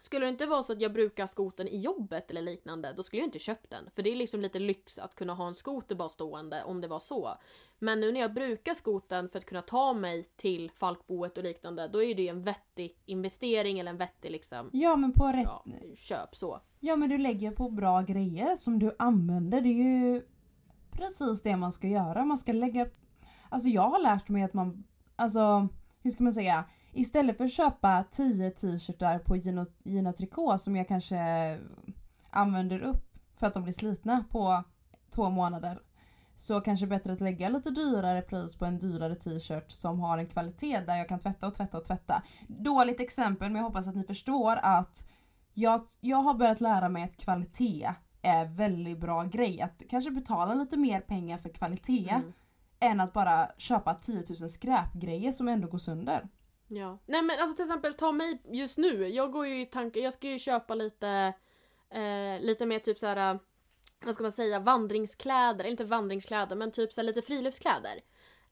Speaker 2: skulle det inte vara så att jag brukar skoten i jobbet eller liknande, då skulle jag inte köpt den. För det är liksom lite lyx att kunna ha en skoter bara stående om det var så. Men nu när jag brukar skoten för att kunna ta mig till Falkboet och liknande, då är det en vettig investering eller en vettig liksom,
Speaker 1: Ja men på rätt...
Speaker 2: ja, köp så.
Speaker 1: Ja men du lägger på bra grejer som du använder. Det är ju precis det man ska göra. Man ska lägga... Alltså jag har lärt mig att man... Alltså hur ska man säga? Istället för att köpa 10 t-shirtar på Gina, Gina Tricot som jag kanske använder upp för att de blir slitna på två månader. Så kanske bättre att lägga lite dyrare pris på en dyrare t-shirt som har en kvalitet där jag kan tvätta och tvätta och tvätta. Dåligt exempel men jag hoppas att ni förstår att jag, jag har börjat lära mig att kvalitet är väldigt bra grej. Att kanske betala lite mer pengar för kvalitet
Speaker 2: Mm.
Speaker 1: än att bara köpa 10 000 skräpgrejer som ändå går sönder.
Speaker 2: Ja. Nej men alltså till exempel ta mig just nu. Jag går ju i tankar, jag ska ju köpa lite eh, lite mer typ såhär vad ska man säga, vandringskläder, eller inte vandringskläder men typ så lite friluftskläder.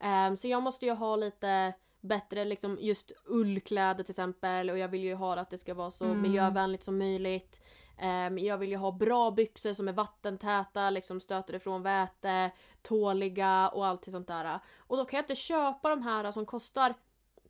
Speaker 2: Ehm, så jag måste ju ha lite bättre liksom just ullkläder till exempel och jag vill ju ha att det ska vara så
Speaker 1: Mm.
Speaker 2: miljövänligt som möjligt. Ehm, jag vill ju ha bra byxor som är vattentäta, liksom stöter ifrån väte, tåliga och allt sånt där. Och då kan jag inte köpa de här som kostar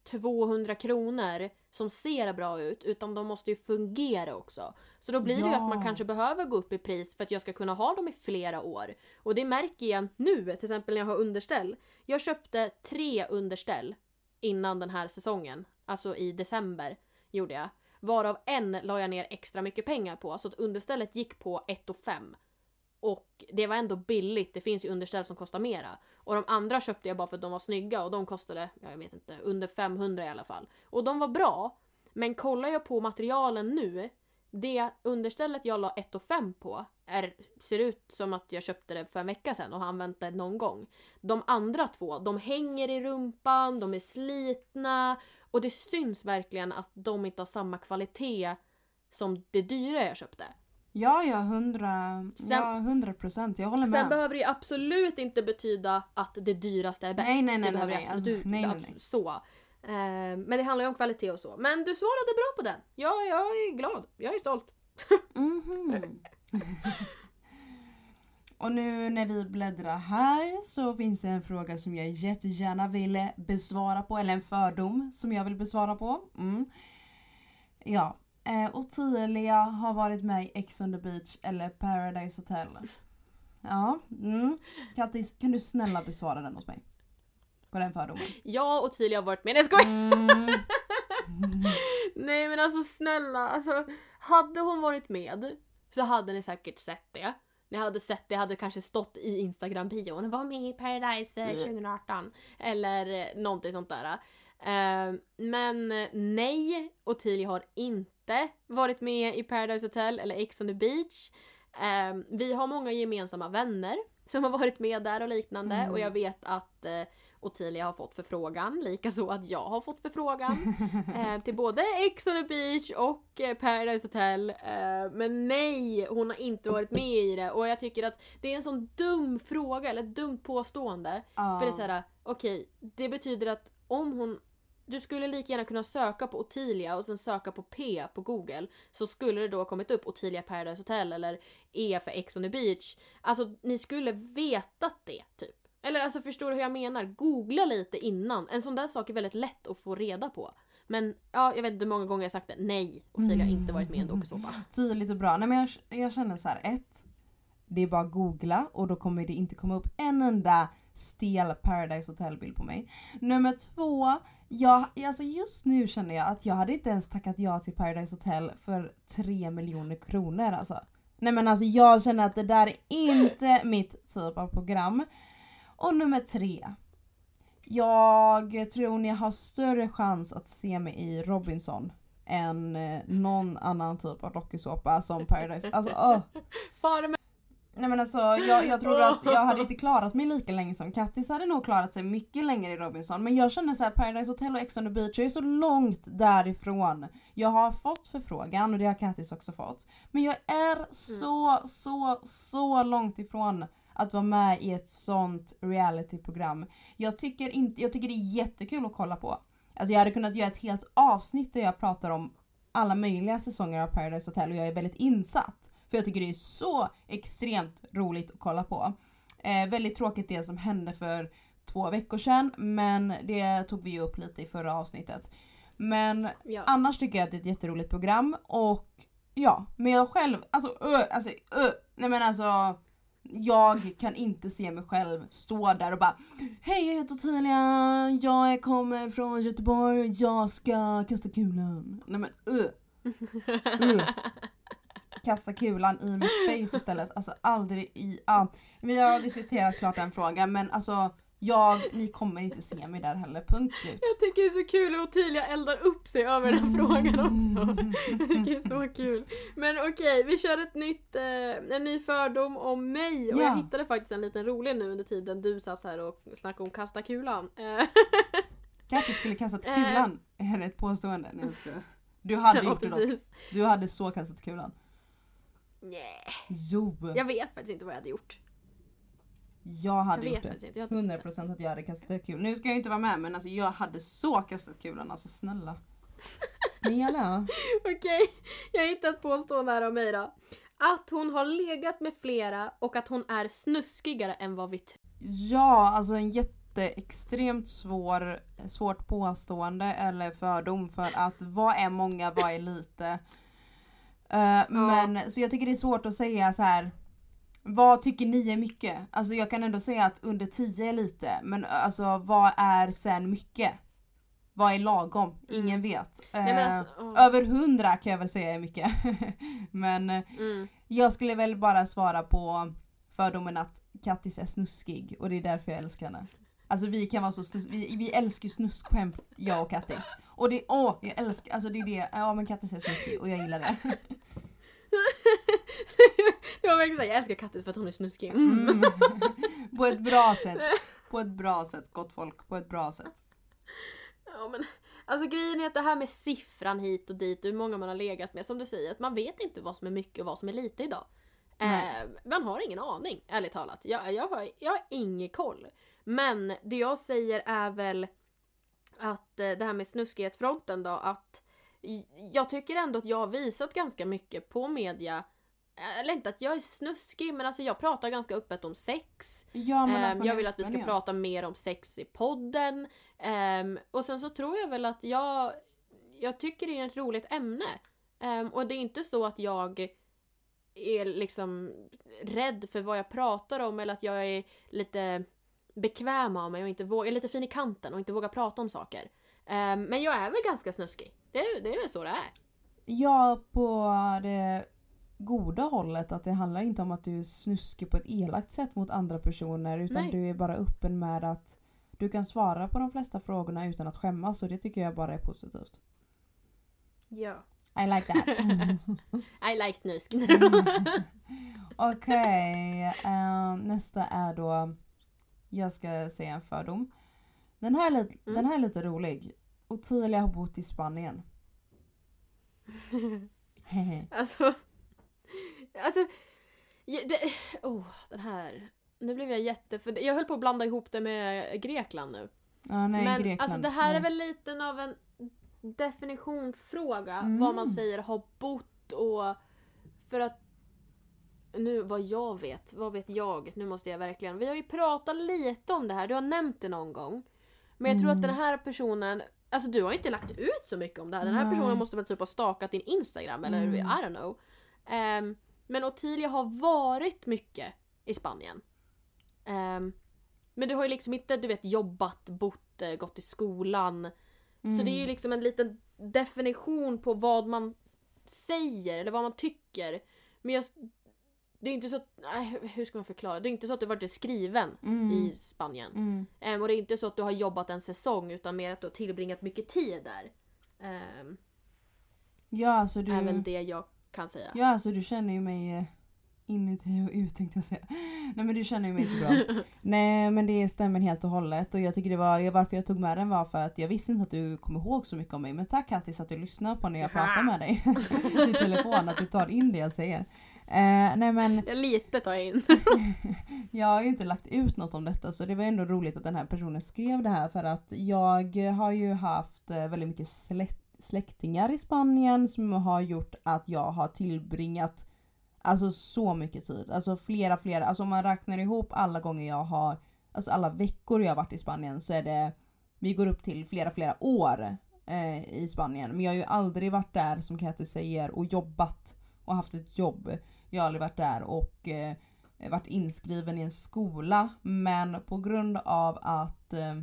Speaker 2: 200 kronor som ser bra ut utan de måste ju fungera också. Så då blir det ju att man
Speaker 1: Ja.
Speaker 2: kanske behöver gå upp i pris för att jag ska kunna ha dem i flera år. Och det märker jag nu, till exempel när jag har underställ. Jag köpte tre underställ innan den här säsongen, alltså i december gjorde jag. Varav en la jag ner extra mycket pengar på, så att understället gick på 1 5 och det var ändå billigt, det finns ju underställ som kostar mera. Och de andra köpte jag bara för att de var snygga och de kostade, ja, jag vet inte, under 500 i alla fall. Och de var bra. Men kollar jag på materialen nu, det understället jag la 1 5 på är, ser ut som att jag köpte det för en vecka sedan och har använt det någon gång. De andra två, de hänger i rumpan, de är slitna och det syns verkligen att de inte har samma kvalitet som det dyra jag köpte.
Speaker 1: Ja, ja, hundra,
Speaker 2: Sen-
Speaker 1: ja, hundra procent. Jag håller
Speaker 2: Sen
Speaker 1: med.
Speaker 2: behöver det ju absolut inte betyda att det dyraste är bäst.
Speaker 1: Nej, nej, nej,
Speaker 2: det behöver
Speaker 1: nej,
Speaker 2: det
Speaker 1: nej.
Speaker 2: absolut
Speaker 1: Alltså, nej, nej, nej.
Speaker 2: så. Eh, men det handlar ju om kvalitet och så. Men du svarade bra på den. Ja, jag är glad. Jag är stolt.
Speaker 1: Mhm. Och nu när vi bläddrar här så finns det en fråga som jag jättegärna vill besvara på, eller en fördom som jag vill besvara på. Mm. Ja. Eh, Ottilia har varit med i Ex on the beach eller Paradise Hotel. Ja. Mm. Kattis, kan du snälla besvara den åt mig? På den fördomen.
Speaker 2: Jag och Tilia har varit med. Nej jag skojar!
Speaker 1: Mm.
Speaker 2: Nej men alltså snälla, alltså hade hon varit med så hade ni säkert sett det. Ni hade sett det, hade kanske stått i Instagram-bion. Var med i Paradise eh, 2018. Eller eh, någonting sånt där. Eh, men nej, Ottilia har inte varit med i Paradise Hotel eller Ex on the beach. Eh, vi har många gemensamma vänner som har varit med där och liknande
Speaker 1: Mm.
Speaker 2: och jag vet att eh, Ottilia har fått förfrågan, likaså att jag har fått förfrågan. eh, till både Ex on the beach och eh, Paradise Hotel. Eh, men nej, hon har inte varit med i det och jag tycker att det är en sån dum fråga, eller ett dumt påstående.
Speaker 1: Ja.
Speaker 2: För det är såhär, okej, det betyder att om hon du skulle lika gärna kunna söka på Ottilia och sen söka på P på google så skulle det då ha kommit upp Ottilia Paradise Hotel eller E för Ex on the beach. Alltså ni skulle vetat det typ. Eller alltså förstår du hur jag menar? Googla lite innan. En sån där sak är väldigt lätt att få reda på. Men ja, jag vet inte hur många gånger jag sagt det. Nej, Ottilia har inte varit med i en dokusåpa.
Speaker 1: Tydligt och bra. Nej men jag, jag känner så här. ett. Det är bara att googla och då kommer det inte komma upp en enda stel Paradise Hotel-bild på mig. Nummer två. Jag, alltså just nu känner jag att jag hade inte ens tackat ja till Paradise Hotel för 3 miljoner kronor alltså. Nej men alltså jag känner att det där är inte mitt typ av program. Och nummer tre. Jag tror ni har större chans att se mig i Robinson än eh, någon annan typ av dokusåpa som Paradise. Alltså,
Speaker 2: oh.
Speaker 1: Nej men alltså jag, jag trodde att jag hade inte klarat mig lika länge som Kattis hade nog klarat sig mycket längre i Robinson. Men jag känner så här Paradise Hotel och Ex on the beach, jag är så långt därifrån. Jag har fått förfrågan och det har Kattis också fått. Men jag är så, så, så långt ifrån att vara med i ett sånt realityprogram. Jag tycker, inte, jag tycker det är jättekul att kolla på. Alltså jag hade kunnat göra ett helt avsnitt där jag pratar om alla möjliga säsonger av Paradise Hotel och jag är väldigt insatt. För jag tycker det är så extremt roligt att kolla på. Eh, väldigt tråkigt det som hände för två veckor sedan men det tog vi ju upp lite i förra avsnittet. Men
Speaker 2: Ja.
Speaker 1: annars tycker jag att det är ett jätteroligt program och ja, men jag själv, alltså ö, alltså ö, nej men alltså jag kan inte se mig själv stå där och bara Hej jag heter Ottilia, jag kommer från Göteborg och jag ska kasta kulan. Nej men ö. ö. Kasta kulan i mitt face istället. Alltså aldrig i... Ja. Vi har diskuterat klart den frågan men alltså jag, ni kommer inte se mig där heller. Punkt slut.
Speaker 2: Jag tycker det är så kul hur Ottilia eldar upp sig över den här frågan också. Jag tycker det är så kul. Men okej, vi kör ett nytt, eh, en ny fördom om mig. Och
Speaker 1: Ja.
Speaker 2: jag hittade faktiskt en liten rolig nu under tiden du satt här och snackade om kasta kulan. Eh,
Speaker 1: Kattis skulle kastat
Speaker 2: Eh.
Speaker 1: kulan. Är det ett påstående? Nej. Du hade
Speaker 2: ja,
Speaker 1: gjort det dock. Du hade så kastat kulan.
Speaker 2: Nej,
Speaker 1: Jo.
Speaker 2: jag vet faktiskt inte vad jag hade gjort.
Speaker 1: Jag
Speaker 2: Jag
Speaker 1: hade
Speaker 2: vet
Speaker 1: gjort det.
Speaker 2: inte. Jag har inte bestämt.
Speaker 1: 100% att jag hade kastat kul. Nu ska jag inte vara med men alltså jag hade så kastat kulan. Alltså snälla. Snälla.
Speaker 2: Okej, jag hittade ett påstående här om mig då. Att hon har legat med flera och att hon är snuskigare än vad vi tror.
Speaker 1: Ja, alltså en jätteextremt svår, svårt påstående eller fördom för att vad är många, vad är lite? Eh, Men så jag tycker det är svårt att säga så här. Vad tycker ni är mycket? Alltså jag kan ändå säga att under 10 är lite men alltså vad är sen mycket? Vad är lagom? Ingen vet.
Speaker 2: Mm. Nej,
Speaker 1: Eh,
Speaker 2: alltså, åh.
Speaker 1: Över 100 kan jag väl säga är mycket. men eh,
Speaker 2: Mm.
Speaker 1: jag skulle väl bara svara på fördomen att Kattis är snuskig och det är därför jag älskar henne. Alltså vi kan vara så snus- vi, vi älskar snuskskämt jag och Kattis. Och det, åh jag älskar, alltså det är det, ja men Kattis är snuskig och jag gillar det.
Speaker 2: det var verkligen såhär, jag älskar Kattis för att hon är snuskig. Mm.
Speaker 1: Mm. på ett bra sätt. På ett bra sätt, gott folk. På ett bra sätt.
Speaker 2: Ja, men, alltså grejen är att det här med siffran hit och dit, hur många man har legat med, som du säger, att man vet inte vad som är mycket och vad som är lite idag. Eh, man har ingen aning, ärligt talat. Jag, jag, har, jag har ingen koll. Men det jag säger är väl att eh, det här med snuskighetsfronten då, att jag tycker ändå att jag har visat ganska mycket på media eller inte att jag är snuskig men alltså jag pratar ganska öppet om sex.
Speaker 1: Ja, man
Speaker 2: jag vill att vi ska prata mer om sex i podden. Ehm, och sen så tror jag väl att jag jag tycker det är ett roligt ämne. Ehm, och det är inte så att jag är liksom rädd för vad jag pratar om eller att jag är lite bekväm av mig och inte vågar, är lite fin i kanten och inte vågar prata om saker. Ehm, men jag är väl ganska snuskig. Det är, det är väl så det är.
Speaker 1: Ja, på det goda hållet att det handlar inte om att du är snuskig på ett elakt sätt mot andra personer utan
Speaker 2: Nej.
Speaker 1: du är bara öppen med att du kan svara på de flesta frågorna utan att skämmas och det tycker jag bara är positivt.
Speaker 2: Ja.
Speaker 1: I like that.
Speaker 2: I like snusk.
Speaker 1: Okej, eh, nästa är då jag ska säga en fördom. Den här, är lite,
Speaker 2: Mm.
Speaker 1: den här är lite rolig. Ottilia har bott i Spanien.
Speaker 2: Alltså, alltså, ja, det, oh, den här. Nu blev jag jätte, för jag höll på att blanda ihop det med Grekland nu.
Speaker 1: ja, nej,
Speaker 2: Men
Speaker 1: Grekland.
Speaker 2: alltså det här är
Speaker 1: nej.
Speaker 2: väl lite av en definitionsfråga.
Speaker 1: Mm.
Speaker 2: Vad man säger har bott och för att nu vad jag vet, vad vet jag? Nu måste jag verkligen. Vi har ju pratat lite om det här, du har nämnt det någon gång. Men jag tror att
Speaker 1: Mm.
Speaker 2: den här personen, alltså du har inte lagt ut så mycket om det här. Den här
Speaker 1: Nej.
Speaker 2: personen måste väl typ ha stakat din Instagram eller
Speaker 1: Mm.
Speaker 2: I don't know. Ehm, men Ottilia har varit mycket i Spanien. Ehm, men du har ju liksom inte du vet jobbat, bott, eh, gått i skolan. Så det är ju
Speaker 1: Mm.
Speaker 2: liksom en liten definition på vad man säger eller vad man tycker. Men jag, det är inte så att, nej, hur ska man förklara? Det är inte så att du varit skriven
Speaker 1: Mm.
Speaker 2: i Spanien.
Speaker 1: Mm.
Speaker 2: Ehm, och det är inte så att du har jobbat en säsong utan mer att du har tillbringat mycket tid där. Ehm,
Speaker 1: Ja, alltså du...
Speaker 2: Väl det jag kan säga.
Speaker 1: Ja, alltså du känner ju mig eh, inuti och ut tänkte jag säga. Nej men du känner ju mig så bra. Nej men det stämmer helt och hållet och jag tycker det var, varför jag tog med den var för att jag visste inte att du kom ihåg så mycket om mig. Men tack Kattis att du lyssnar på när jag pratar med dig i telefon, att du tar in det jag säger. Eh, nej men
Speaker 2: Jag lite tar jag in.
Speaker 1: jag har ju inte lagt ut något om detta så det var ändå roligt att den här personen skrev det här för att jag har ju haft eh, väldigt mycket slä- släktingar i Spanien som har gjort att jag har tillbringat alltså så mycket tid. Alltså flera, flera, alltså om man räknar ihop alla gånger jag har, alltså alla veckor jag har varit i Spanien så är det, vi går upp till flera, flera år eh, i Spanien. Men jag har ju aldrig varit där som Katte säger och jobbat och haft ett jobb. Jag har aldrig varit där och eh, varit inskriven i en skola men på grund av att eh,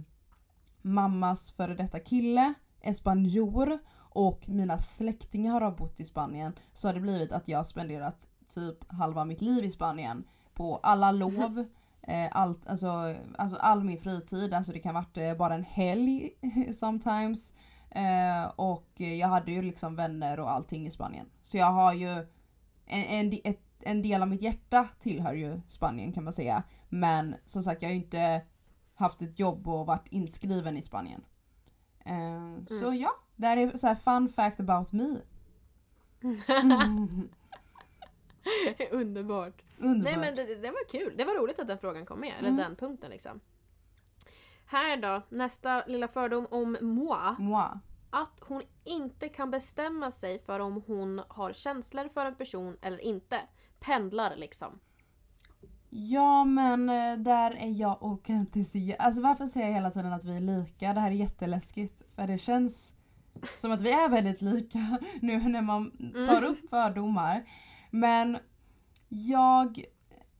Speaker 1: mammas före detta kille är spanjor och mina släktingar har bott i Spanien så har det blivit att jag har spenderat typ halva mitt liv i Spanien på alla lov, eh, allt, alltså, alltså all min fritid, alltså det kan varit eh, bara en helg sometimes. Eh, och jag hade ju liksom vänner och allting i Spanien. Så jag har ju en, en, ett, en del av mitt hjärta tillhör ju Spanien kan man säga. Men som sagt jag har ju inte haft ett jobb och varit inskriven i Spanien. Eh, Så ja, det här är så här fun fact about me. Mm.
Speaker 2: Underbart.
Speaker 1: Underbart.
Speaker 2: Nej men det, det var kul. Det var roligt att den frågan kom med. Eller
Speaker 1: Mm.
Speaker 2: den punkten liksom. Här då, nästa lilla fördom om moi.
Speaker 1: Moi.
Speaker 2: Att hon inte kan bestämma sig för om hon har känslor för en person eller inte. Pendlar liksom.
Speaker 1: Ja men eh, där är jag och Kantis Alltså varför säger jag hela tiden att vi är lika? Det här är jätteläskigt. För det känns som att vi är väldigt lika nu när man tar upp fördomar. Men jag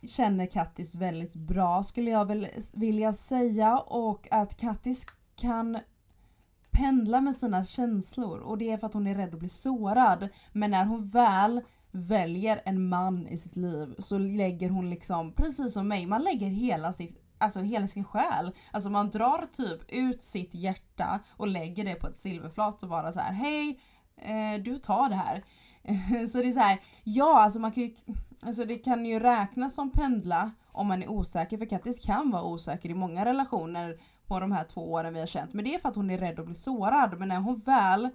Speaker 1: känner Kattis väldigt bra skulle jag väl vilja säga och att Kattis kan pendla med sina känslor och det är för att hon är rädd att bli sårad. Men när hon väl väljer en man i sitt liv så lägger hon liksom, precis som mig, man lägger hela sitt Alltså hela sin själ. Alltså man drar typ ut sitt hjärta och lägger det på ett silverflat och bara så här: hej, eh, du tar det här. så det är så här, ja alltså man kan ju, alltså det kan ju räknas som pendla om man är osäker för Kattis kan vara osäker i många relationer på de här två åren vi har känt. Men det är för att hon är rädd att bli sårad. Men när hon väl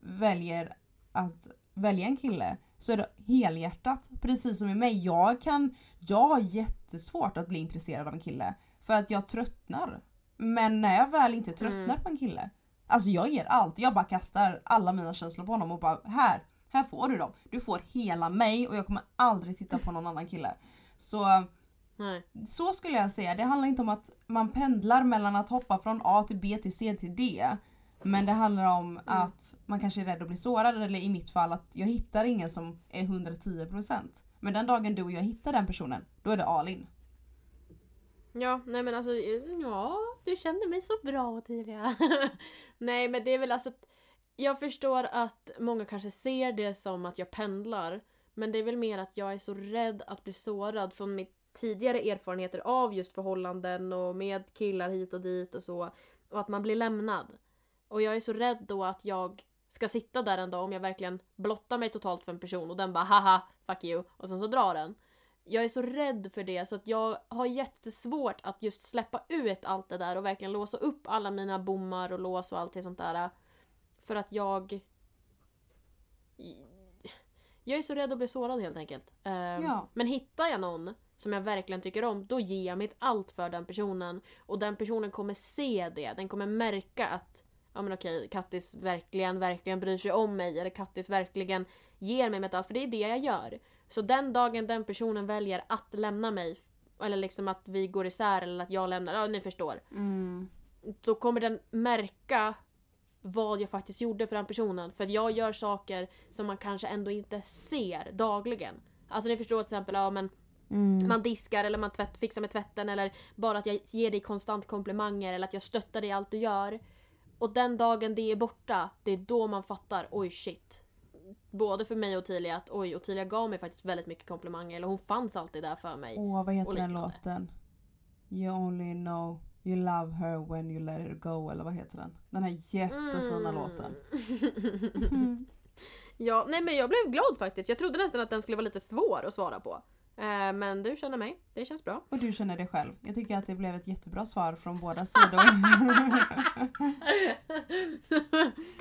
Speaker 1: väljer att välja en kille så är det helhjärtat. Precis som i mig. Jag kan, jag har jättesvårt att bli intresserad av en kille. För att jag tröttnar. Men när jag väl inte tröttnar
Speaker 2: Mm.
Speaker 1: på en kille. Alltså jag ger allt. Jag bara kastar alla mina känslor på honom och bara här, här får du dem. Du får hela mig och jag kommer aldrig titta på någon annan kille. Så
Speaker 2: Nej.
Speaker 1: så skulle jag säga. Det handlar inte om att man pendlar mellan att hoppa från A till B till C till D. Men det handlar om att man kanske är rädd att bli sårad eller i mitt fall att jag hittar ingen som är 110%. Men den dagen du och jag hittar den personen, då är det all in.
Speaker 2: Ja, nej men alltså, ja, du kände mig så bra Ottilia. nej men det är väl alltså att jag förstår att många kanske ser det som att jag pendlar. Men det är väl mer att jag är så rädd att bli sårad från mitt tidigare erfarenheter av just förhållanden och med killar hit och dit och så. Och att man blir lämnad. Och jag är så rädd då att jag ska sitta där en dag om jag verkligen blottar mig totalt för en person och den bara haha fuck you och sen så drar den. Jag är så rädd för det så att jag har jättesvårt att just släppa ut allt det där och verkligen låsa upp alla mina bommar och lås och allt sånt där. För att jag... Jag är så rädd att bli sårad helt enkelt. Um,
Speaker 1: Ja.
Speaker 2: Men hittar jag någon som jag verkligen tycker om, då ger jag mitt allt för den personen. Och den personen kommer se det. Den kommer märka att ja men okej, Kattis verkligen, verkligen bryr sig om mig. Eller Kattis verkligen ger mig mitt allt. För det är det jag gör. Så den dagen den personen väljer att lämna mig, eller liksom att vi går isär eller att jag lämnar, ja ni förstår.
Speaker 1: Mm.
Speaker 2: Då kommer den märka vad jag faktiskt gjorde för den personen. För att jag gör saker som man kanske ändå inte ser dagligen. Alltså ni förstår till exempel, ja men
Speaker 1: Mm.
Speaker 2: man diskar eller man tvätt, fixar med tvätten eller bara att jag ger dig konstant komplimanger eller att jag stöttar dig i allt du gör. Och den dagen det är borta, det är då man fattar, oj shit. Både för mig och Ottilia att oj, Ottilia gav mig faktiskt väldigt mycket komplimanger eller hon fanns alltid där för mig.
Speaker 1: Åh, vad heter den låten? You only know you love her when you let her go eller vad heter den? Den här jättefina
Speaker 2: Mm.
Speaker 1: låten.
Speaker 2: ja, nej men jag blev glad faktiskt. Jag trodde nästan att den skulle vara lite svår att svara på. Eh, men du känner mig, det känns bra.
Speaker 1: Och du känner det själv. Jag tycker att det blev ett jättebra svar från båda sidor.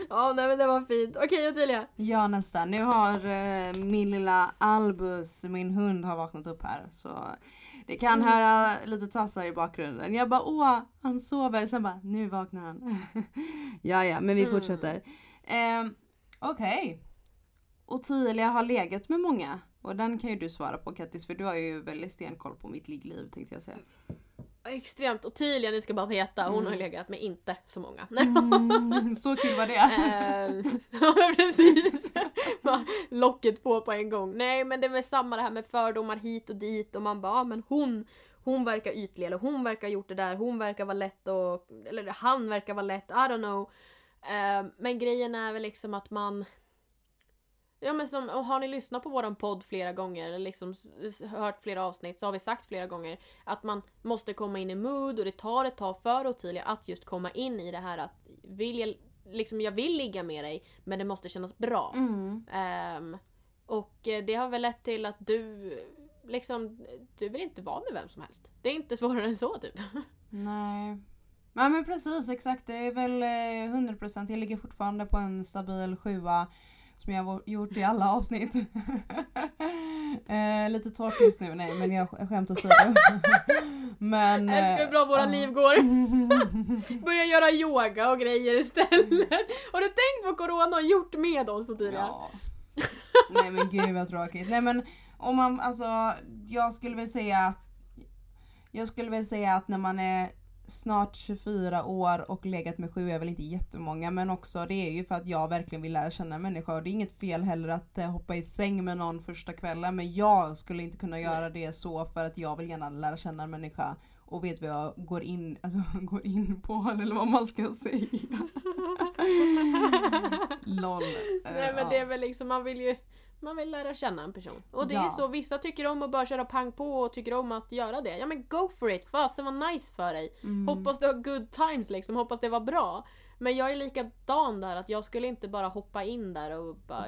Speaker 2: ja, nej men det var fint. Okej Ottilia.
Speaker 1: ja nästan. Nu har eh, min lilla Albus, min hund, har vaknat upp här. Så det kan
Speaker 2: Mm.
Speaker 1: höra lite tassar i bakgrunden. Jag bara åh, han sover. Sen bara nu vaknar han. ja ja, men vi
Speaker 2: Mm.
Speaker 1: fortsätter. Eh, Okej. Ottilia har legat med många. Och den kan ju du svara på Kattis för du har ju väldigt stenkoll på mitt liggliv tänkte jag säga.
Speaker 2: Extremt. Ottilia, ni ska bara veta, hon
Speaker 1: Mm.
Speaker 2: har legat med inte så många.
Speaker 1: Mm, så kul var det.
Speaker 2: Ehm, ja precis. Bara Locket på på en gång. Nej men det är väl samma det här med fördomar hit och dit och man bara ah, men hon hon verkar ytlig eller hon verkar ha gjort det där, hon verkar vara lätt och eller han verkar vara lätt, I don't know. Ehm, men grejen är väl liksom att man Ja men som, har ni lyssnat på våran podd flera gånger eller liksom hört flera avsnitt så har vi sagt flera gånger att man måste komma in i mood och det tar ett tag för Ottilia att just komma in i det här att vill jag, liksom jag vill ligga med dig men det måste kännas bra.
Speaker 1: Mm.
Speaker 2: Ehm, och eh, det har väl lett till att du liksom, du vill inte vara med vem som helst. Det är inte svårare än så typ.
Speaker 1: Nej. Ja men precis exakt. Det är väl eh, 100%. Jag ligger fortfarande på en stabil sjua. Som jag har gjort i alla avsnitt. eh, lite torrt just nu, nej men jag sk- skämt åsido. men...
Speaker 2: Älskar hur bra våra
Speaker 1: ja.
Speaker 2: liv går. Börja göra yoga och grejer istället. Har du tänkt vad corona har gjort med oss Ottilia?
Speaker 1: Ja. Nej men gud vad tråkigt. Nej men om man, alltså jag skulle väl säga att jag skulle väl säga att när man är snart 24 år och legat med sju är väl inte jättemånga men också det är ju för att jag verkligen vill lära känna en människa och det är inget fel heller att eh, hoppa i säng med någon första kvällen men jag skulle inte kunna göra det så för att jag vill gärna lära känna en människa och vet vad jag går in, alltså, går in på eller vad man ska säga. LOL. Eh,
Speaker 2: Nej men det är väl liksom, man vill ju man vill lära känna en person. Och det är
Speaker 1: Ja.
Speaker 2: så, vissa tycker om att bara köra pang på och tycker om att göra det. Ja men go for it! Fasen var nice för dig.
Speaker 1: Mm.
Speaker 2: Hoppas du har good times liksom, hoppas det var bra. Men jag är likadan där, att jag skulle inte bara hoppa in där och bara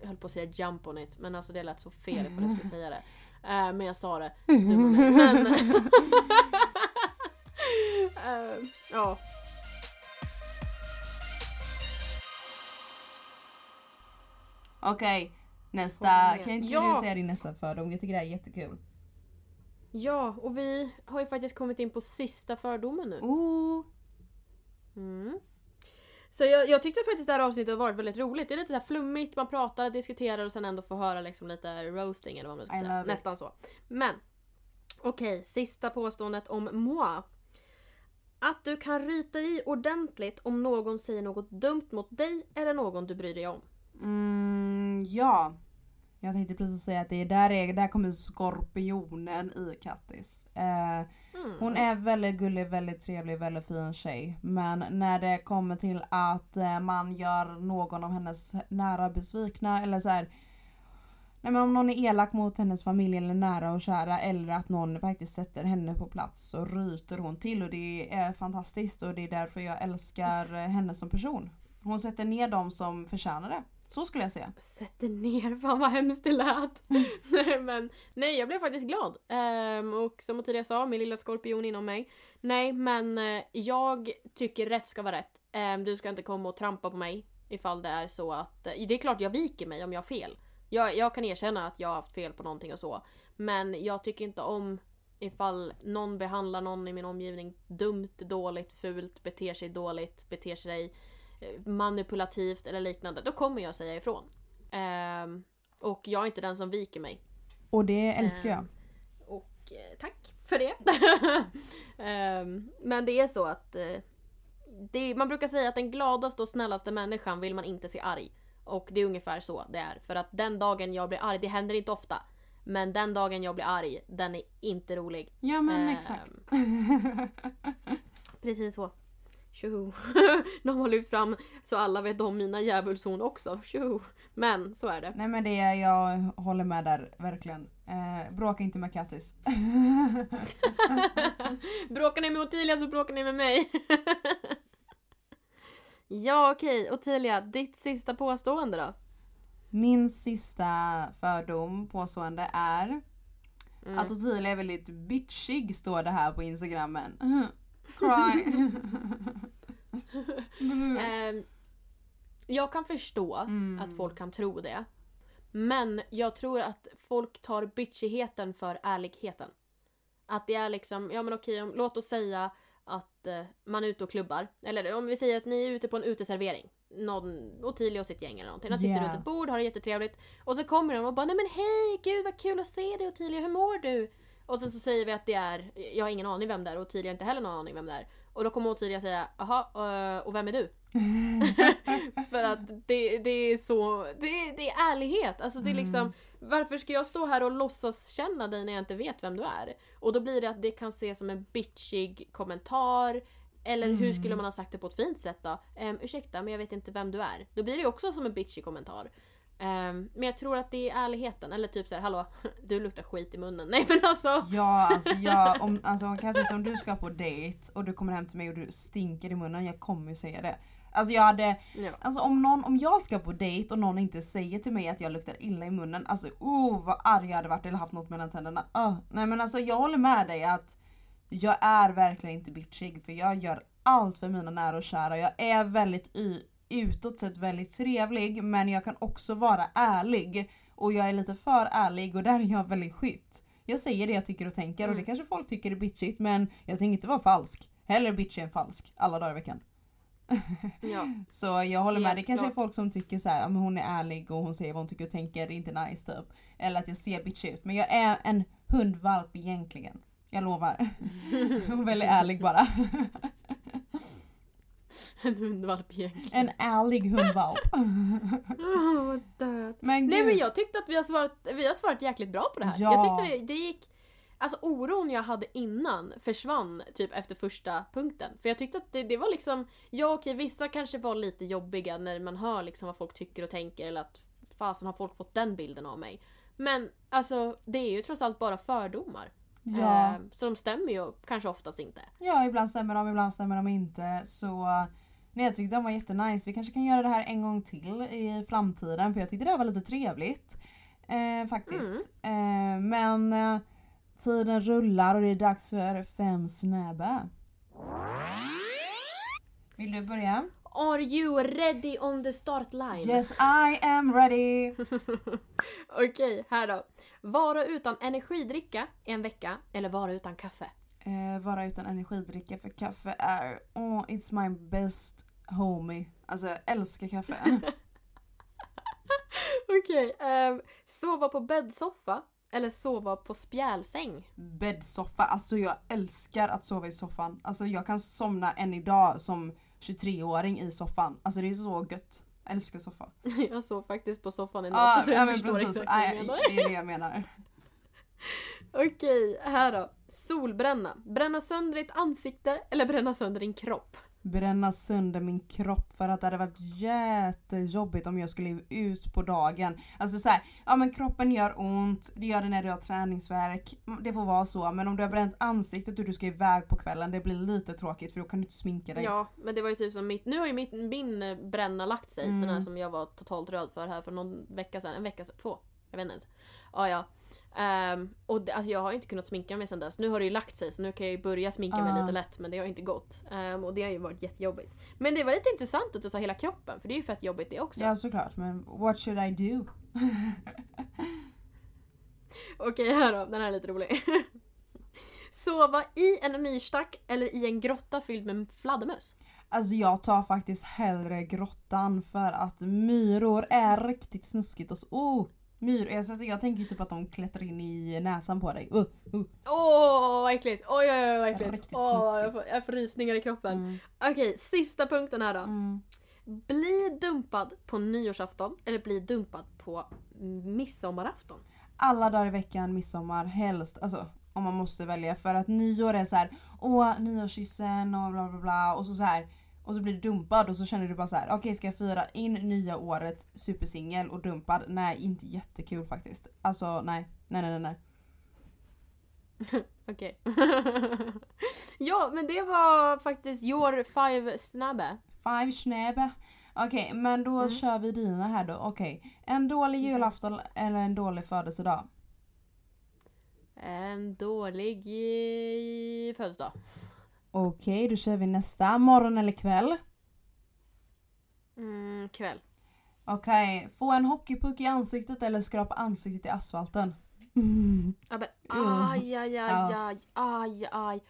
Speaker 2: jag höll på att säga jump on it, men alltså det lät så fel på det jag skulle säga det. Eh, men jag sa det. Men... Eh, ja.
Speaker 1: Okej, nästa. Kan inte
Speaker 2: Ja.
Speaker 1: du säga din nästa fördom? Jag tycker det här är jättekul.
Speaker 2: ja, och vi har ju faktiskt kommit in på sista fördomen nu.
Speaker 1: Oh.
Speaker 2: Mm. Så jag, jag tyckte faktiskt det här avsnittet har varit väldigt roligt. Det är lite så flummigt, man pratar, diskuterar och sen ändå får höra liksom lite roasting eller vad man ska
Speaker 1: I
Speaker 2: säga.
Speaker 1: love it.
Speaker 2: Nästan så. Men okej, sista påståendet om moi. Att du kan ryta i ordentligt om någon säger något dumt mot dig eller någon du bryr dig om.
Speaker 1: Mm, ja. Jag tänkte precis säga att det är där, är, där kommer skorpionen i Kattis. Eh,
Speaker 2: Mm.
Speaker 1: hon är väldigt gullig, väldigt trevlig, väldigt fin tjej. Men när det kommer till att eh, man gör någon av hennes nära besvikna eller så här. Nej men om någon är elak mot hennes familj eller nära och kära eller att någon faktiskt sätter henne på plats så ryter hon till och det är fantastiskt och det är därför jag älskar henne som person. Hon sätter ner dem som förtjänar det. Så skulle jag säga.
Speaker 2: Sätter ner, fan vad hemskt det lät. nej men, nej jag blev faktiskt glad. Ehm, och som jag tidigare sa, min lilla skorpion inom mig. Nej men eh, jag tycker rätt ska vara rätt. Ehm, du ska inte komma och trampa på mig ifall det är så att, eh, det är klart jag viker mig om jag har fel. Jag, jag kan erkänna att jag har haft fel på någonting och så. Men jag tycker inte om ifall någon behandlar någon i min omgivning dumt, dåligt, fult, beter sig dåligt, beter sig manipulativt eller liknande. Då kommer jag säga ifrån. Ehm, och jag är inte den som viker mig.
Speaker 1: Och det älskar jag.
Speaker 2: Ehm, Och eh, tack för det. Ehm, men det är så att eh, det, man brukar säga att den gladaste och snällaste människan vill man inte se arg. Och det är ungefär så det är. För att den dagen jag blir arg, det händer inte ofta. Men den dagen jag blir arg, den är inte rolig.
Speaker 1: Ja men
Speaker 2: Ehm,
Speaker 1: exakt.
Speaker 2: Precis så. Tjoho. De har lyft fram så alla vet om mina djävulshorn också. Tjoho. Men så är det.
Speaker 1: Nej men det är, jag håller med där verkligen. Eh, bråka inte med Kattis.
Speaker 2: bråkar ni med Ottilia så bråkar ni med mig. ja okej, Ottilia, ditt sista påstående då?
Speaker 1: Min sista fördom, påstående är
Speaker 2: Mm.
Speaker 1: att Ottilia är väldigt bitchig står det här på instagrammen. Cry.
Speaker 2: Ehm, jag kan förstå
Speaker 1: Mm.
Speaker 2: att folk kan tro det. Men jag tror att folk tar bitchigheten för ärligheten. Att det är liksom, ja men okej, om, låt oss säga att eh, man är ute och klubbar. Eller om vi säger att ni är ute på en uteservering. Någon, Ottilia och sitt gäng eller någonting. De sitter
Speaker 1: Yeah.
Speaker 2: runt ett bord, har det jättetrevligt. Och så kommer de och bara nej men hej, gud vad kul att se dig Ottilia, hur mår du? Och sen så säger vi att det är, jag har ingen aning vem det är och Ottilia har inte heller någon aning vem det är. Och då kommer Ottilia säga, jaha, eh, och vem är du? För att det, det är så, det, det är ärlighet. Alltså det är liksom,
Speaker 1: Mm.
Speaker 2: varför ska jag stå här och låtsas känna dig när jag inte vet vem du är? Och då blir det att det kan ses som en bitchig kommentar. Eller hur
Speaker 1: Mm.
Speaker 2: skulle man ha sagt det på ett fint sätt då? Um, ursäkta men jag vet inte vem du är. Då blir det också som en bitchig kommentar. Ehm, men jag tror att det är ärligheten. Eller typ såhär, hallå, du luktar skit i munnen. Nej men alltså.
Speaker 1: Ja, alltså jag, om, alltså Kattis om du ska på dejt och du kommer hem till mig och du stinker i munnen, jag kommer ju säga det. Alltså jag hade,
Speaker 2: Ja.
Speaker 1: alltså om, någon, om jag ska på dejt och någon inte säger till mig att jag luktar illa i munnen, alltså oh vad arg jag hade varit eller haft något mellan tänderna. Uh, nej men alltså jag håller med dig att jag är verkligen inte bitchig för jag gör allt för mina nära och kära. Jag är väldigt y, utåt sett väldigt trevlig men jag kan också vara ärlig. Och jag är lite för ärlig och där är jag väldigt skytt. Jag säger det jag tycker och tänker och
Speaker 2: Mm.
Speaker 1: det kanske folk tycker är bitchigt men jag tänker inte vara falsk. Hellre bitchig än falsk alla dagar i veckan.
Speaker 2: ja.
Speaker 1: Så jag håller med,
Speaker 2: Helt
Speaker 1: det kanske är
Speaker 2: klart.
Speaker 1: folk som tycker så här, men hon är ärlig och hon säger vad hon tycker och tänker, det är inte nice typ. Eller att jag ser bitchig ut. Men jag är en hundvalp egentligen. Jag lovar. Är väldigt ärlig bara.
Speaker 2: En hundvalp egentligen.
Speaker 1: En ärlig hundvalp.
Speaker 2: Vad död.
Speaker 1: Men
Speaker 2: Nej men jag tyckte att vi har svarat, vi har svarat jäkligt bra på det här.
Speaker 1: Ja.
Speaker 2: Jag tyckte det, det gick... Alltså oron jag hade innan försvann typ efter första punkten. För jag tyckte att det, det var liksom, ja okej vissa kanske var lite jobbiga när man hör liksom vad folk tycker och tänker eller att fasen har folk fått den bilden av mig. Men alltså det är ju trots allt bara fördomar.
Speaker 1: Ja.
Speaker 2: Eh, så de stämmer ju kanske oftast inte.
Speaker 1: ja, ibland stämmer de, ibland stämmer de inte. Så nej, jag tyckte de var jättenice. Vi kanske kan göra det här en gång till i framtiden för jag tyckte det var lite trevligt. Eh, faktiskt. Eh, men eh, tiden rullar och det är dags för fem snabba. Vill du börja?
Speaker 2: Are you ready on the start line?
Speaker 1: Yes I am ready!
Speaker 2: Okej, här då. Vara utan energidricka en vecka eller vara utan kaffe?
Speaker 1: Eh, vara utan energidricka för kaffe är, oh, it's my best homie. Alltså jag älskar kaffe.
Speaker 2: Okej, ehm, sova på bäddsoffa eller sova på spjälsäng?
Speaker 1: Bäddsoffa, alltså jag älskar att sova i soffan. Alltså jag kan somna än idag som 23-åring i soffan. Alltså det är så gött. Jag älskar soffa.
Speaker 2: Jag sov faktiskt på soffan i natt
Speaker 1: Ja,
Speaker 2: så jag
Speaker 1: ja
Speaker 2: förstår
Speaker 1: precis.
Speaker 2: exakt vad du menar.
Speaker 1: det är det jag menar.
Speaker 2: Okej, här då. Solbränna. Bränna sönder ditt ansikte eller bränna sönder din kropp?
Speaker 1: Bränna sönder min kropp för att det hade varit jättejobbigt om jag skulle ut på dagen. Alltså så här, ja men kroppen gör ont, det gör det när du har träningsvärk. Det får vara så. Men om du har bränt ansiktet och du ska iväg på kvällen, det blir lite tråkigt för då kan du inte sminka dig.
Speaker 2: Ja, men det var ju typ som mitt... Nu har ju mitt, min bränna lagt sig.
Speaker 1: Mm.
Speaker 2: Den här som jag var totalt röd för här för någon vecka sedan. En vecka sedan, två. Jag vet inte. Ja, ja. Ehm, och det, alltså jag har inte kunnat sminka mig sedan dess. Nu har det ju lagt sig så nu kan jag ju börja sminka mig
Speaker 1: Ah.
Speaker 2: lite lätt men det har inte gått. Ehm, och det har ju varit jättejobbigt. Men det var lite intressant att du sa hela kroppen för det är ju fett jobbigt det också.
Speaker 1: Ja såklart, men what should I do?
Speaker 2: Okej, här då. Den här är lite rolig. Sova i en myrstack eller i en grotta fylld med fladdermöss?
Speaker 1: Alltså jag tar faktiskt hellre grottan för att myror är riktigt snuskigt och så, oh! Myr, alltså jag tänker typ att de klättrar in i näsan på dig. Uh, uh.
Speaker 2: Åh, vad äckligt! Oj, oj, oj, vad äckligt. Åh, jag, får, jag får rysningar i kroppen.
Speaker 1: Mm.
Speaker 2: Okej, sista punkten här då.
Speaker 1: Mm.
Speaker 2: Bli dumpad på nyårsafton eller bli dumpad på midsommarafton?
Speaker 1: Alla dagar i veckan, midsommar, helst. Alltså om man måste välja. För att nyår är så här, åh nyårskyssen och bla bla bla. Och så, så här. Och så blir du dumpad och så känner du bara så här: okej ska jag fira in nya året supersingel och dumpad? Nej, inte jättekul faktiskt. Alltså nej, nej nej nej.
Speaker 2: Okej. ja, men det var faktiskt your five snabbe.
Speaker 1: Five snäbe. Okej, men då
Speaker 2: Mm.
Speaker 1: kör vi dina här då. Okej. En dålig julafton eller en dålig födelsedag?
Speaker 2: En dålig födelsedag.
Speaker 1: Okej, då kör vi nästa. Morgon eller kväll?
Speaker 2: Mm, kväll.
Speaker 1: Okej, få en hockeypuck i ansiktet eller skrapa ansiktet i asfalten? Mm.
Speaker 2: Ja, men, aj, aj, aj, aj, aj, aj.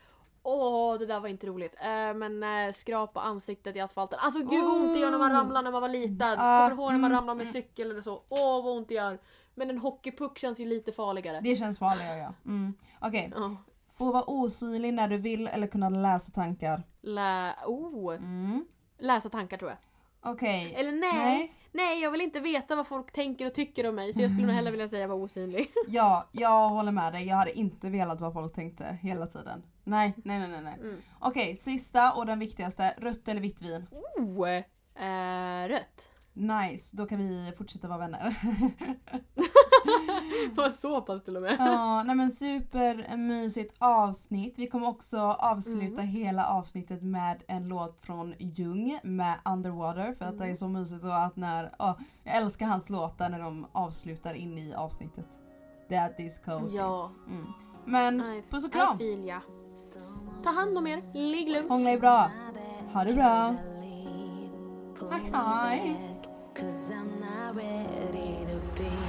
Speaker 2: Åh, det där var inte roligt. Eh, men eh, skrapa ansiktet i asfalten. Alltså gud vad ont det gör när man
Speaker 1: Oh.
Speaker 2: ramlar när man var liten.
Speaker 1: Ah,
Speaker 2: Kommer ihåg när man
Speaker 1: mm,
Speaker 2: ramlar med cykel eller så? Åh vad ont det gör. Men en hockeypuck känns ju lite farligare.
Speaker 1: Det känns farligare ja. Mm. Okej,
Speaker 2: Ja.
Speaker 1: Få vara osynlig när du vill eller kunna läsa tankar?
Speaker 2: Lä... Oh.
Speaker 1: Mm.
Speaker 2: Läsa tankar tror jag.
Speaker 1: Okej.
Speaker 2: Eller nej. nej.
Speaker 1: Nej.
Speaker 2: jag vill inte veta vad folk tänker och tycker om mig så jag skulle nog hellre vilja säga vara osynlig.
Speaker 1: Ja, jag håller med dig. Jag hade inte velat vad folk tänkte hela tiden. Nej, nej, nej, nej. nej.
Speaker 2: Mm.
Speaker 1: Okej, sista och den viktigaste. Rött eller vitt vin?
Speaker 2: Oh. Eh, rött.
Speaker 1: Nice, då kan vi fortsätta vara vänner.
Speaker 2: Var så pass till och med.
Speaker 1: ja, nej men supermysigt avsnitt. Vi kommer också avsluta
Speaker 2: Mm.
Speaker 1: hela avsnittet med en låt från Jung med Underwater för att det är
Speaker 2: Mm.
Speaker 1: så mysigt och att när, ja, jag älskar hans låtar när de avslutar in i avsnittet. That is cozy.
Speaker 2: Ja.
Speaker 1: Mm. Men
Speaker 2: Nej,
Speaker 1: puss och kram!
Speaker 2: ja. Ta hand om er, ligg lugnt.
Speaker 1: Hångla är bra. Ha det bra. Hej hej.
Speaker 3: Cause I'm not ready to be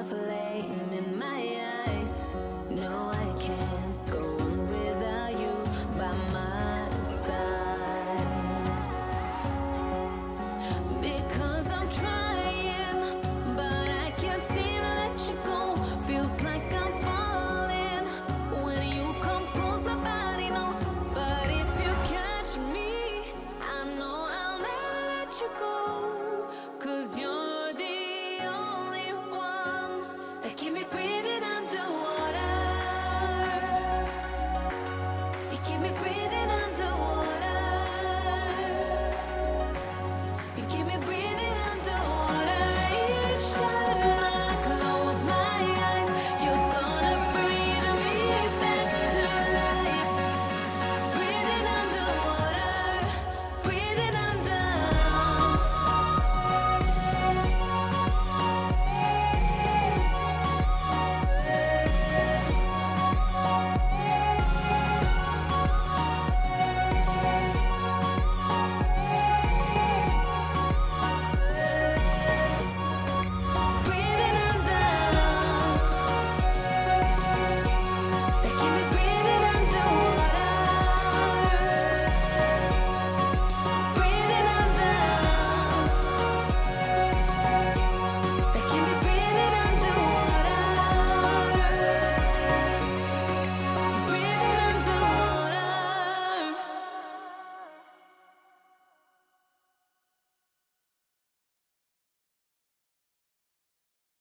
Speaker 3: the fillet.